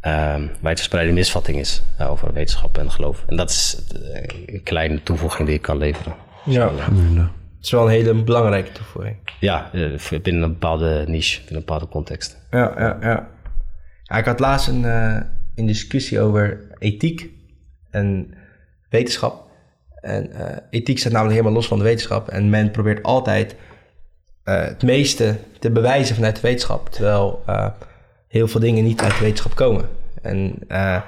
ehm wijdverspreide misvatting is eh, over wetenschap en geloof. En dat is eh, een kleine toevoeging die ik kan leveren. Ja, Alhamdulillah. het is wel een hele belangrijke toevoeging. Ja, eh, binnen een bepaalde niche, binnen een bepaalde context. Ja, ja, ja. ja ik had laatst een, eh, een discussie over ethiek en wetenschap. En eh, ethiek staat namelijk helemaal los van de wetenschap. En men probeert altijd eh, het meeste te bewijzen vanuit de wetenschap. Terwijl eh, heel veel dingen niet uit de wetenschap komen. En eh, een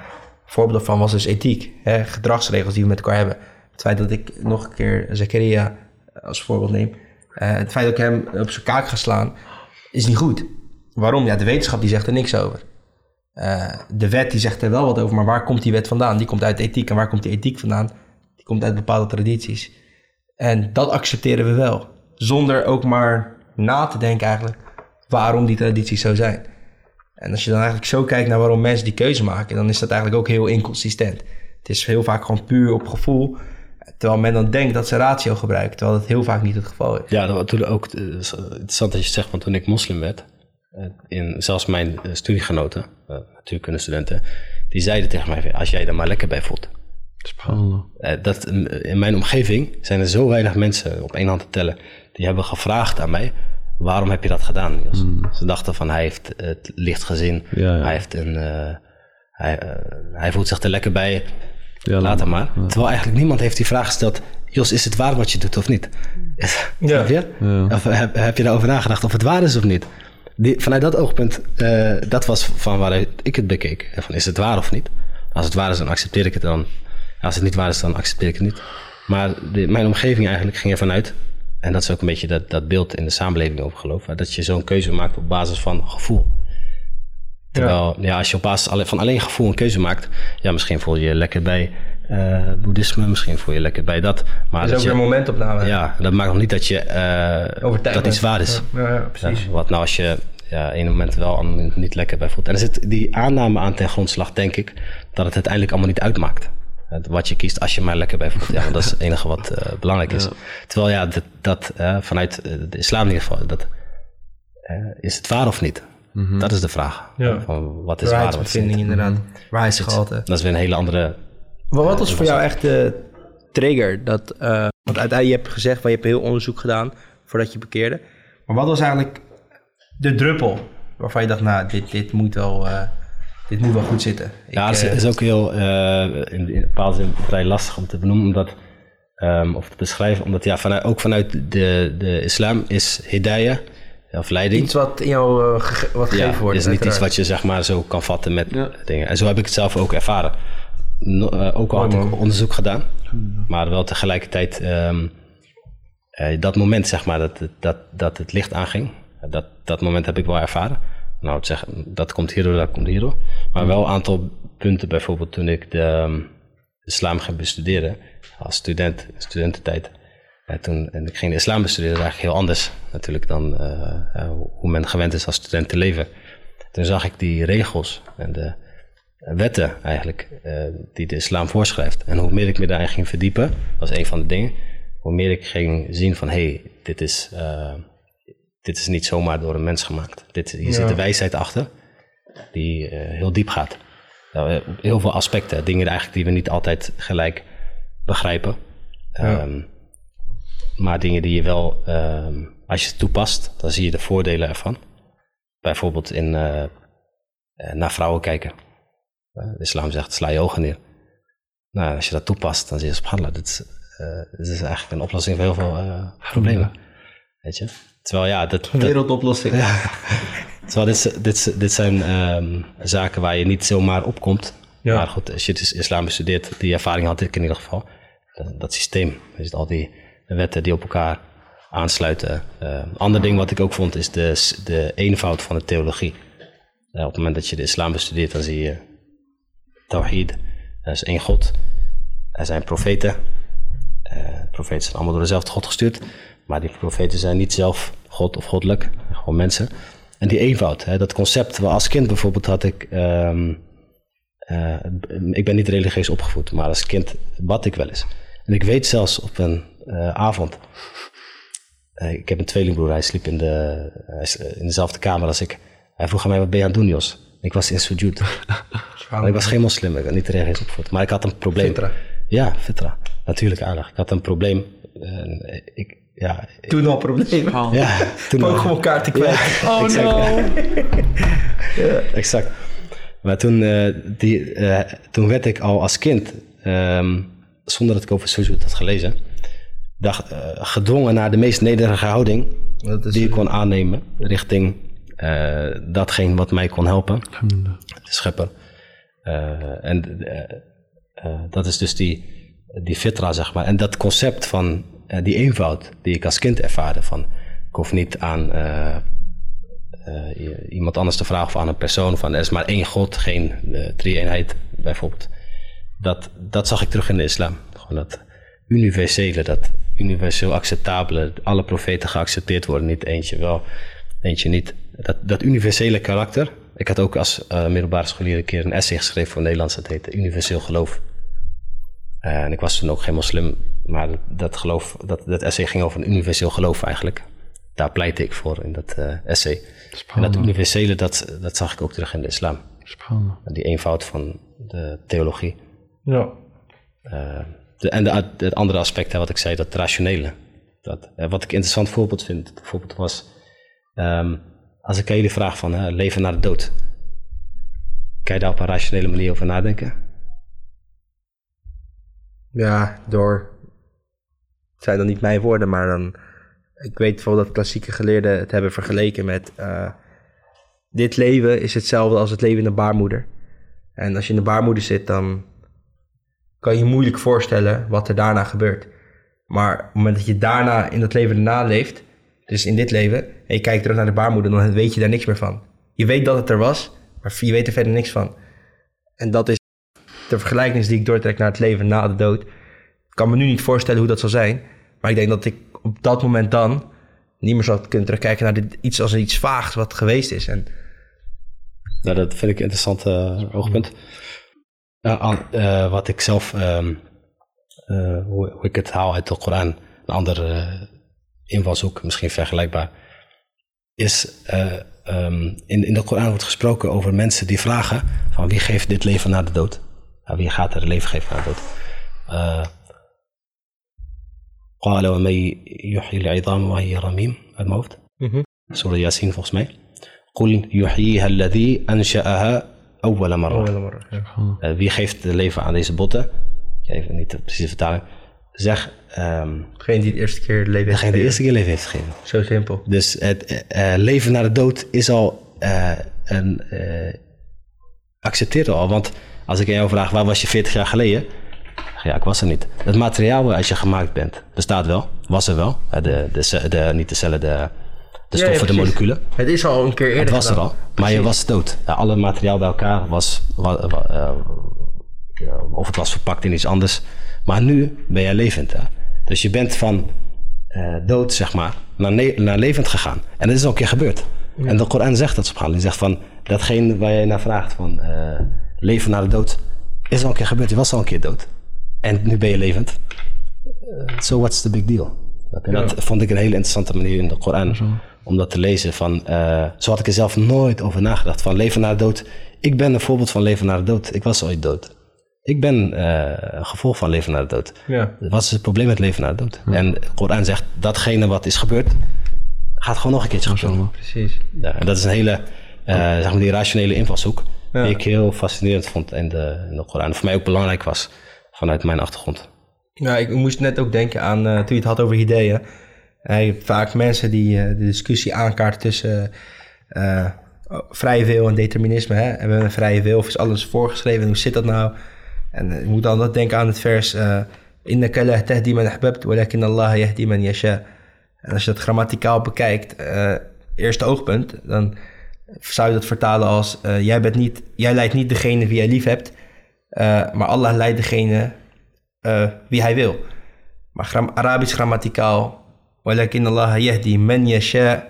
voorbeeld daarvan was dus ethiek. Hè, gedragsregels die we met elkaar hebben. Het feit dat ik nog een keer Zakaria als voorbeeld neem. Eh, het feit dat ik hem op zijn kaak ga slaan, is niet goed. Waarom? Ja, de wetenschap die zegt er niks over. Eh, de wet die zegt er wel wat over, maar waar komt die wet vandaan? Die komt uit ethiek. En waar komt die ethiek vandaan? Die komt uit bepaalde tradities. En dat accepteren we wel. Zonder ook maar na te denken eigenlijk waarom die tradities zo zijn. En als je dan eigenlijk zo kijkt naar waarom mensen die keuze maken, dan is dat eigenlijk ook heel inconsistent. Het is heel vaak gewoon puur op gevoel. Terwijl men dan denkt dat ze ratio gebruikt, terwijl dat heel vaak niet het geval is. Ja, dat was toen ook eh, is interessant dat je zegt, want toen ik moslim werd, eh, in, zelfs mijn eh, studiegenoten, natuurkundestudenten, die zeiden tegen mij, als jij er maar lekker bij voelt. Spannend. Dat, in mijn omgeving zijn er zo weinig mensen op één hand te tellen, die hebben gevraagd aan mij, waarom heb je dat gedaan? Niels? Ze dachten van, hij heeft het licht gezien, Ja, ja. hij, heeft een, eh, hij, eh, hij voelt zich er lekker bij, Ja, laat hem maar. Terwijl eigenlijk niemand heeft die vraag gesteld, Jos, is het waar wat je doet of niet? Je? Ja. Of heb, heb je daarover nagedacht of het waar is of niet? Die, vanuit dat oogpunt, eh, dat was van waaruit ik het bekeek. Van, is het waar of niet? Als het waar is, dan accepteer ik het dan. Als het niet waar is, dan accepteer ik het niet. Maar de, mijn omgeving eigenlijk ging ervan uit. En dat is ook een beetje dat, dat beeld in de samenleving over geloof. hè, Dat je zo'n keuze maakt op basis van gevoel. Terwijl, ja. als je op basis alle- van alleen gevoel een keuze maakt, ja, misschien voel je je lekker bij eh, boeddhisme, misschien voel je je lekker bij dat. Maar Dat is dat ook je, een momentopname. ja, dat maakt nog niet dat je Overtuigd dat iets waar is. Ja, ja, precies. Ja, wat nou als je ja, ene moment wel, ander moment niet lekker bij voelt. En er zit die aanname aan ten grondslag, denk ik, dat het uiteindelijk allemaal niet uitmaakt. Het- Wat je kiest als je maar lekker bij voelt. Ja, want dat is het enige wat eh, belangrijk is. Terwijl ja, dat, dat eh, vanuit eh, de islam in ieder geval, dat, is het waar of niet? Dat is de vraag. Ja. Van, wat is waar, wat is niet? inderdaad. Waarheidsgehalte. Dat is weer een hele andere... Maar wat was voor jou echt de trigger? Dat, eh, want uiteindelijk, je hebt gezegd, je hebt heel onderzoek gedaan voordat je bekeerde. Maar wat was eigenlijk de druppel waarvan je dacht, nou, dit, dit, moet, wel, eh, dit moet wel goed zitten? Ja, Ik, dat is, eh, is ook heel, eh, in, in bepaalde zin vrij lastig om te benoemen, omdat, ehm, of te beschrijven, omdat ja, vanuit, ook vanuit de, de islam is hidayah, of leiding, iets wat in jou eh, gege- wat gegeven ja, wordt. is niet iets wat je zeg maar zo kan vatten met dingen. En zo heb ik het zelf ook ervaren. No- ook al had ik onderzoek gedaan, maar wel tegelijkertijd ehm, eh, dat moment zeg maar dat, het- dat, dat het licht aanging, dat, dat moment heb ik wel ervaren. Nou, het zeggen, dat komt hierdoor, dat komt hierdoor. Maar wel een aantal punten, bijvoorbeeld toen ik de ehm, islam ging bestuderen als student, studententijd. Ja, toen, en ik ging de islam bestuderen, eigenlijk heel anders natuurlijk dan eh, eh, hoe men gewend is als student te leven. Toen zag ik die regels en de wetten eigenlijk eh, die de islam voorschrijft. En hoe meer ik me daarin ging verdiepen, was een van de dingen, hoe meer ik ging zien van hé, hey, dit, is, dit is niet zomaar door een mens gemaakt. Dit, hier zit de wijsheid achter die eh, heel diep gaat. Nou, eh, heel veel aspecten, dingen eigenlijk die we niet altijd gelijk begrijpen. Ehm, maar dingen die je wel, ehm, als je het toepast, dan zie je de voordelen ervan. Bijvoorbeeld in eh, naar vrouwen kijken. De islam zegt, sla je ogen neer. Nou, als je dat toepast, dan zie je, subhanallah, dit is, dit is eigenlijk een oplossing voor heel veel problemen. Weet je? Terwijl ja, dat, dat, Wereldoplossing. Terwijl dit, dit, dit zijn ehm, zaken waar je niet zomaar opkomt. Ja. Maar goed, als je het is- islam bestudeert, die ervaring had ik in ieder geval. Dat, dat systeem, ziet al die wetten die op elkaar aansluiten. Een ander ding wat ik ook vond is de, de eenvoud van de theologie. Eh, op het moment dat je de islam bestudeert, dan zie je Tawhid. Er is één God. Er zijn profeten. Eh, profeten zijn allemaal door dezelfde God gestuurd. Maar die profeten zijn niet zelf God of goddelijk. Gewoon mensen. En die eenvoud, hè, dat concept. Waar als kind bijvoorbeeld had ik... ehm, eh, ik ben niet religieus opgevoed, maar als kind bad ik wel eens. En ik weet zelfs op een eh, avond... eh, ik heb een tweelingbroer, hij sliep in, de, in dezelfde kamer als ik. Hij vroeg aan mij, wat ben je aan het doen, Jos? Ik was in sujud. Ik was geen moslim, ik was niet religieus opgevoed. Maar ik had een probleem. Fitra. Ja, fitra. Natuurlijk, aardig. Ik had een probleem. Ik, ja, Toen al problemen. ja, toen gewoon kaarten kwijt. Oh no. exact. Maar toen, eh, die, eh, toen werd ik al als kind, ehm, zonder dat ik over sujud had gelezen, dacht, eh, gedwongen naar de meest nederige houding Dat is- die ik kon aannemen richting eh, datgene wat mij kon helpen, de schepper. Eh, en dat is dus die, die fitra, zeg maar. En dat concept van eh, die eenvoud die ik als kind ervaarde, van ik hoef niet aan eh, eh, iemand anders te vragen of aan een persoon, van er is maar één God, geen drie-eenheid bijvoorbeeld. Dat, dat zag ik terug in de islam. Gewoon dat universele, dat universeel acceptabele, alle profeten geaccepteerd worden, niet eentje wel, eentje niet. Dat, dat universele karakter. Ik had ook als middelbare scholier een keer een essay geschreven voor Nederlands, dat heette Universeel Geloof. Eh, en ik was toen ook geen moslim, maar dat, geloof, dat, dat essay ging over een universeel geloof eigenlijk. Daar pleitte ik voor in dat eh, essay. En dat universele, dat, dat zag ik ook terug in de islam. Spannend. Die eenvoud van de theologie. Ja. Eh, de, en de, het andere aspect, hè, wat ik zei, dat rationele. Dat, eh, wat ik een interessant voorbeeld vind, bijvoorbeeld was... ehm, als ik aan jullie vraag van hè, leven na de dood. Kan je daar op een rationele manier over nadenken? Ja, door. Het zijn dan niet mijn woorden, maar dan. Ik weet bijvoorbeeld dat klassieke geleerden het hebben vergeleken met. eh, dit leven is hetzelfde als het leven in de baarmoeder. En als je in de baarmoeder zit, dan kan je moeilijk voorstellen wat er daarna gebeurt. Maar op het moment dat je daarna in dat leven erna leeft, dus in dit leven, en je kijkt terug naar de baarmoeder, dan weet je daar niks meer van. Je weet dat het er was, maar je weet er verder niks van. En dat is de vergelijking die ik doortrek naar het leven na de dood. Ik kan me nu niet voorstellen hoe dat zal zijn, maar ik denk dat ik op dat moment dan niet meer zou kunnen terugkijken naar dit, iets als iets vaags wat geweest is. En dat vind ik een interessant eh, oogpunt. Eh, wat ik zelf, ehm, eh, hoe, hoe ik het haal uit de Koran, een andere invalshoek, misschien vergelijkbaar, is eh, ehm, in, in de Koran wordt gesproken over mensen die vragen van wie geeft dit leven na de dood? Ja, wie gaat er een leven geven na de dood? Eh, قال ومن يحيي العظام وهي رميم uit mijn hoofd. Surah Yasin volgens mij. قل يحييها الذي أنشأها أول مرة. Eh, wie geeft het leven aan deze botten? Ik weet even niet de precieze vertaling. Zeg, ehm degene die de eerste keer het leven heeft degene die de gegeven. eerste keer leven heeft gegeven. Zo simpel. Dus het eh, eh, leven na de dood is al eh, een. eh accepteer al. Want als ik aan jou vraag, waar was je 40 jaar geleden? Ja, ik was er niet. Het materiaal waaruit je gemaakt bent, bestaat wel. Was er wel. Eh, De, de, ce- de, niet de cellen, de, de Ja, ja, stoffen, de moleculen. Het is al een keer eerder Het was er al, maar je was dood. Alle materiaal bij elkaar was, wa- wa- eh, ja, of het was verpakt in iets anders. Maar nu ben jij levend. Hè? Dus je bent van eh, dood, zeg maar, naar, naar levend gegaan. En dat is al een keer gebeurd. En de Koran zegt dat, subhanallah. Die zegt van, datgene waar jij naar vraagt, van eh, leven na de dood, is al een keer gebeurd. Je was al een keer dood. En nu ben je levend. Eh, So what's the big deal? En dat vond ik een hele interessante manier in de Koran om dat te lezen. Van, eh, zo had ik er zelf nooit over nagedacht. Van leven na de dood. Ik ben een voorbeeld van leven na de dood. Ik was ooit dood. Ik ben eh, een gevolg van leven na de dood. Ja. Wat is het probleem met leven na de dood? En de Koran zegt datgene wat is gebeurd, gaat gewoon nog een keertje gebeuren. Precies. Ja, en dat is een hele, eh, zeg maar die rationele invalshoek. Ja. Die ik heel fascinerend vond in de, in de Koran. Voor mij ook belangrijk was vanuit mijn achtergrond. Ja, ik moest net ook denken aan, eh, toen je het had over ideeën. Je hebt vaak mensen die eh, de discussie aankaarten tussen eh, oh, vrije wil en determinisme. Hè? Hebben we een vrije wil of is alles voorgeschreven? En hoe zit dat nou? En je moet dan denken aan het vers... Innaka la tahdi man ahbabt, walakin Allah yahdi man yasha. En als je dat grammaticaal bekijkt, eerste oogpunt... dan zou je dat vertalen als... eh, jij, bent niet, jij leidt niet degene wie jij lief hebt... eh, maar Allah leidt degene eh, wie hij wil. Maar gram- Arabisch grammaticaal, walakin Allah yahdi man yasha,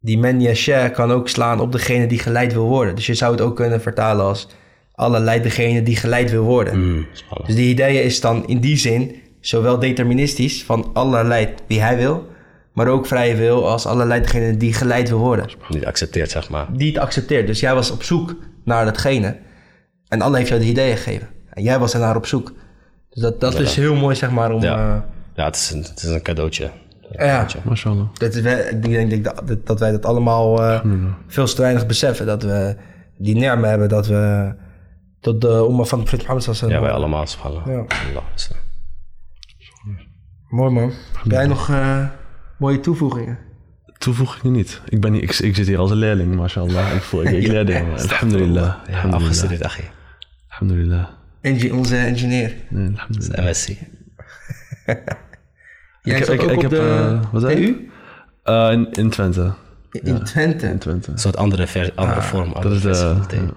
die man yasha kan ook slaan op degene die geleid wil worden. Dus je zou het ook kunnen vertalen als Allah leidt degene die geleid wil worden. Mm. Dus die idee is dan in die zin zowel deterministisch van Allah leidt wie hij wil, maar ook vrije wil als Allah leidt degene die geleid wil worden. Niet accepteert, zeg maar. Die het accepteert. Dus jij was op zoek naar datgene en Allah heeft jou de ideeën gegeven. En jij was ernaar op zoek. Dus dat, dat is heel mooi, zeg maar, om... Ja. eh, Ja, het is een, het is een cadeautje. ja, Mashallah. dat is, wel- ik denk dat, dat, wij dat allemaal eh, veel te weinig beseffen. Dat we die nermen hebben, dat we tot de omma van de Mohammed sallallahu Ja, wij allemaal, subhanallah. Ja. Allah, eh, Mooi man. Heb jij nog eh, mooie toevoegingen? Toevoegingen niet. Ik, ben hier, ik, ik zit hier als een leerling, mashallah. Ik voel ik, ik leer dingen. Alhamdulillah. Ja, Alhamdulillah. afgestudeerd, achie. Alhamdulillah. Engi- onze engineer. Nee, alhamdulillah. MSc. Jij Ik- ik- ook ik op heb, de eh, wat zei? TU? Eh, in, in Twente. In Twente. In Twente. Een soort andere, ver, andere vorm. Dat is de thema.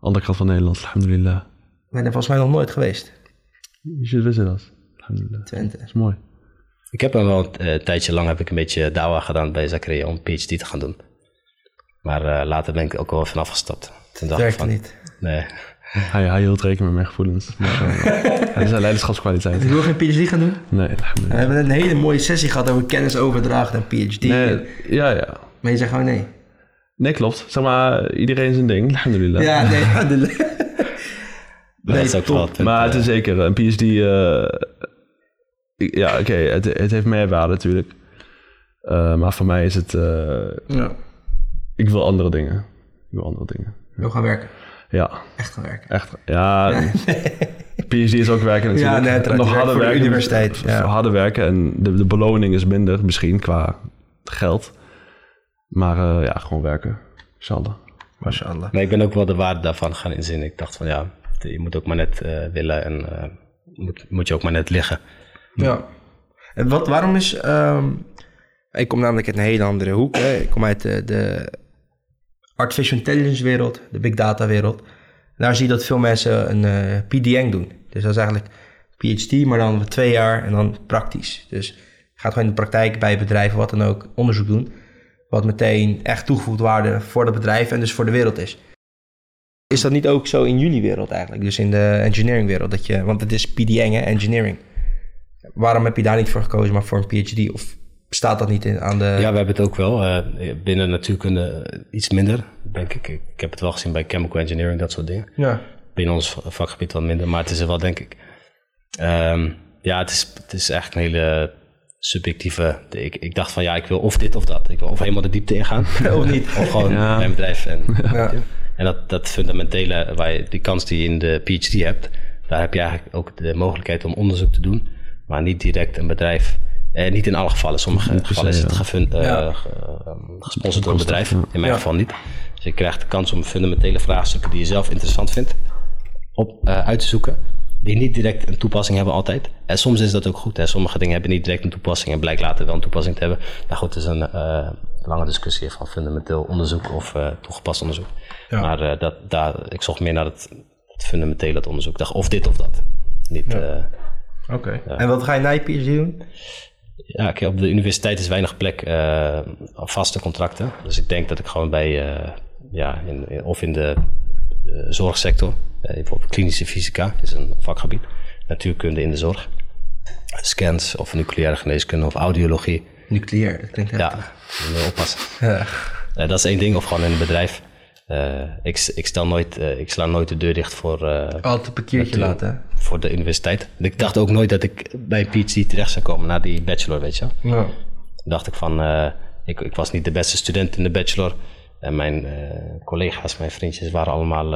andere kant van Nederland. Alhamdulillah. Ik ben er volgens mij nog nooit geweest. Je visit us. Alhamdulillah. Dat Twente. is mooi. Ik heb hem wel een eh, tijdje lang heb ik een beetje dawa gedaan bij Zakaria om een PhD te gaan doen. Maar eh, later ben ik ook wel vanaf gestapt. Toen dacht ik Werkte van, niet. Nee. Hij, hij hield rekening met mijn gevoelens. Mashallah. Hij is zijn leiderschapskwaliteit. Ik wil geen PhD gaan doen. Nee, We hebben een hele mooie sessie gehad over kennisoverdracht en PhD. Nee, ja, ja. Maar je zegt gewoon nee. Nee, klopt. Zeg maar, iedereen zijn ding. Alhamdulillah. Ja, nee. alhamdulillah. dat is ook top. wel het punt, Maar het eh, is zeker een PhD. eh, ja, oké, het, het heeft meerwaarde natuurlijk. Eh, maar voor mij is het. eh, Ja. ik wil andere dingen. Ik wil andere dingen. Ik wil gaan werken. Ja, Echt gaan werken. echt. Ja, PhD is ook werken natuurlijk. Ja, uiteraard. Nog harder voor de werken. universiteit, ja. Harder werken en de, de beloning is minder misschien qua geld. Maar eh, ja, gewoon werken. Inshallah. Mashallah. Maar ik ben ook wel de waarde daarvan gaan inzien. Ik dacht van ja, je moet ook maar net eh, willen en eh, moet, moet je ook maar net liggen. Ja. En wat, waarom is... ehm, ik kom namelijk uit een hele andere hoek. Hè. Ik kom uit de, de artificial intelligence wereld, de big data wereld. Daar zie je dat veel mensen een eh PDN doen. Dus dat is eigenlijk PhD, maar dan twee jaar en dan praktisch. Dus je gaat gewoon in de praktijk bij bedrijven, wat dan ook, onderzoek doen. Wat meteen echt toegevoegd waarde voor het bedrijf en dus voor de wereld is. Is dat niet ook zo in jullie wereld eigenlijk? Dus in de engineering wereld? Dat je, want het is PDN, hè, engineering. Waarom heb je daar niet voor gekozen, maar voor een PhD? Of staat dat niet in, aan de... Ja, we hebben het ook wel. eh, binnen natuurkunde iets minder, denk ik. ik. Heb het wel gezien bij chemical engineering, dat soort dingen. Ja. Binnen ons vakgebied wat minder, maar het is er wel, denk ik. Ehm, ja, het is, het is eigenlijk een hele subjectieve... Ik, ik dacht van ja, ik wil of dit of dat. Ik wil of helemaal de diepte ingaan. Of niet. Of gewoon Ja. mijn bedrijf. En, Ja. en dat, dat fundamentele, waar je, die kans die je in de PhD hebt, daar heb je eigenlijk ook de mogelijkheid om onderzoek te doen, maar niet direct een bedrijf. Eh, niet in alle gevallen. Sommige gevallen is het ja. gefun- eh, Ja. ehm, gesponsord door een bedrijf. ja. In mijn Ja. geval niet. Dus je krijgt de kans om fundamentele vraagstukken die je zelf interessant vindt, op, eh, uit te zoeken. Die niet direct een toepassing hebben altijd. En soms is dat ook goed. Hè. Sommige dingen hebben niet direct een toepassing en blijkt later wel een toepassing te hebben. Nou goed, het is een eh, lange discussie van fundamenteel onderzoek of eh, toegepast onderzoek. Ja. Maar eh, dat, daar, ik zocht meer naar het, het fundamentele het onderzoek. Ik dacht of dit of dat. Niet, eh, Oké. En wat ga je na je PhD doen? ja, kijk, op de universiteit is weinig plek eh, op vaste contracten. Dus ik denk dat ik gewoon bij, eh, ja, in, in- of in de eh, zorgsector, eh, bijvoorbeeld klinische fysica is een vakgebied, natuurkunde in de zorg, scans of nucleaire geneeskunde of audiologie. Nucleair, dat klinkt Ja, heftig. je moet oppassen. Ja. Dat is één ding, of gewoon in een bedrijf. Eh, ik, ik, stel nooit, eh, ik sla nooit de deur dicht voor, eh, Altijd een parkeertje laten. voor de universiteit. Ik dacht ook nooit dat ik bij een PhD terecht zou komen na die bachelor, weet je. Ja. dacht ik van, ik, ik was niet de beste student in de bachelor. En mijn collega's, mijn vriendjes waren allemaal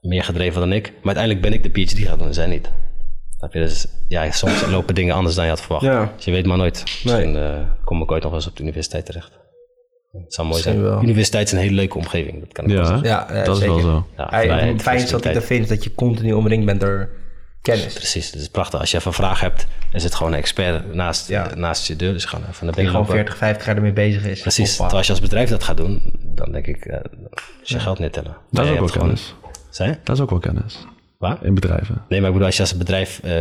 meer gedreven dan ik. Maar uiteindelijk ben ik de PhD gaan doen en zij niet. Je? Dus ja, soms lopen dingen anders dan je had verwacht. Ja. Dus je weet maar nooit. Misschien kom ik ooit nog wel eens op de universiteit terecht. Het zou mooi zijn. Wel. Universiteit is een hele leuke omgeving. Dat kan ik Ja, zeggen. Ja, ja, dat zeker. is wel zo. Ja, het fijn is dat hij flexibiliteit. dat vindt dat je continu omringd bent door kennis. Precies, het is prachtig. Als je even een vraag hebt, is het gewoon een expert naast, Ja. naast je deur. Dus gewoon even naar Die gewoon lopen. 40, 50 jaar ermee bezig is. Precies. Terwijl als je als bedrijf dat gaat doen, dan denk ik, eh, is je geld niet tellen. Dat is ook wel gewoon- kennis. Dat is ook wel kennis. Waar? In bedrijven. Nee, maar ik bedoel, als je als bedrijf eh,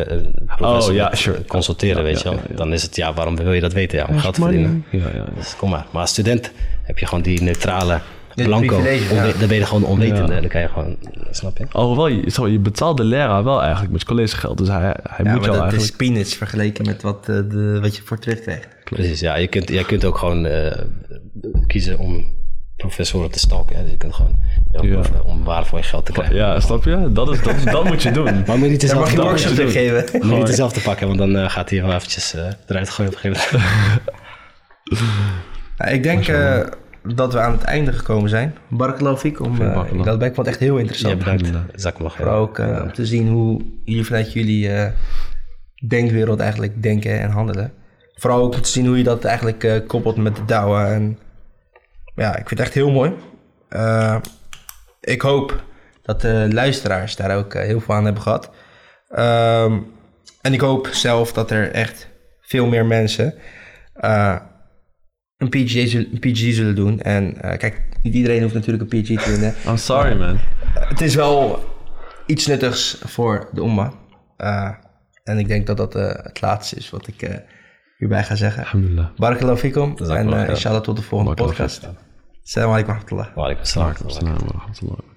professor Oh, ja, sure. eh, consulteren, Ja, weet ja, je wel, ja, ja. dan is het, ja, waarom wil je dat weten? Ja, om geld te verdienen. Ja, ja. Dus kom maar. Maar als student heb je gewoon die neutrale blanco, onwe- dan ben je gewoon onwetende. Ja. Dan kan je gewoon, snap je? Alhoewel, je, zo, je betaalt de leraar wel eigenlijk met collegegeld. Dus hij, hij Ja, moet maar jou dat eigenlijk... is peanuts vergeleken met wat, eh, de, wat je voor terugkrijgt. Precies, ja. Je kunt, jij kunt ook gewoon eh, kiezen om professoren te stalken. Hè. Dus je kunt gewoon ja, Ja. om waar voor je geld te krijgen. Ja, snap je? Dat, is, dat, moet je doen. Maar moet je niet dezelfde moet je doen. geven. Moet je niet dezelfde pakken, want dan eh, gaat hij wel eventjes eh, eruit gooien op een gegeven moment. Ja, ik denk eh, dat we aan het einde gekomen zijn. Barakallahu fik om eh, barakallah. dat ben ik vond echt heel interessant. Ja, bedankt. Zak me nog Maar ook eh, om te zien hoe jullie vanuit jullie eh, denkwereld eigenlijk denken en handelen. Vooral ook om te zien hoe je dat eigenlijk eh, koppelt met de douwen. En ja, ik vind het echt heel mooi. Eh, ik hoop dat de luisteraars daar ook eh, heel veel aan hebben gehad. Ehm, en ik hoop zelf dat er echt veel meer mensen eh, een, PhD, zullen- een PhD zullen doen. En kijk, niet iedereen hoeft natuurlijk een PhD te doen. hè. I'm sorry, man. Het is wel iets nuttigs voor de umma. Eh, en ik denk dat dat het laatste is wat ik hierbij ga zeggen. Alhamdulillah. Barakallahu fikum. En Jazakallah uh, khair. inshallah tot de volgende Barakallah podcast. Assalamu alaikum wa rahmatullah. Waalaikumsalam. Assalamu alaikum.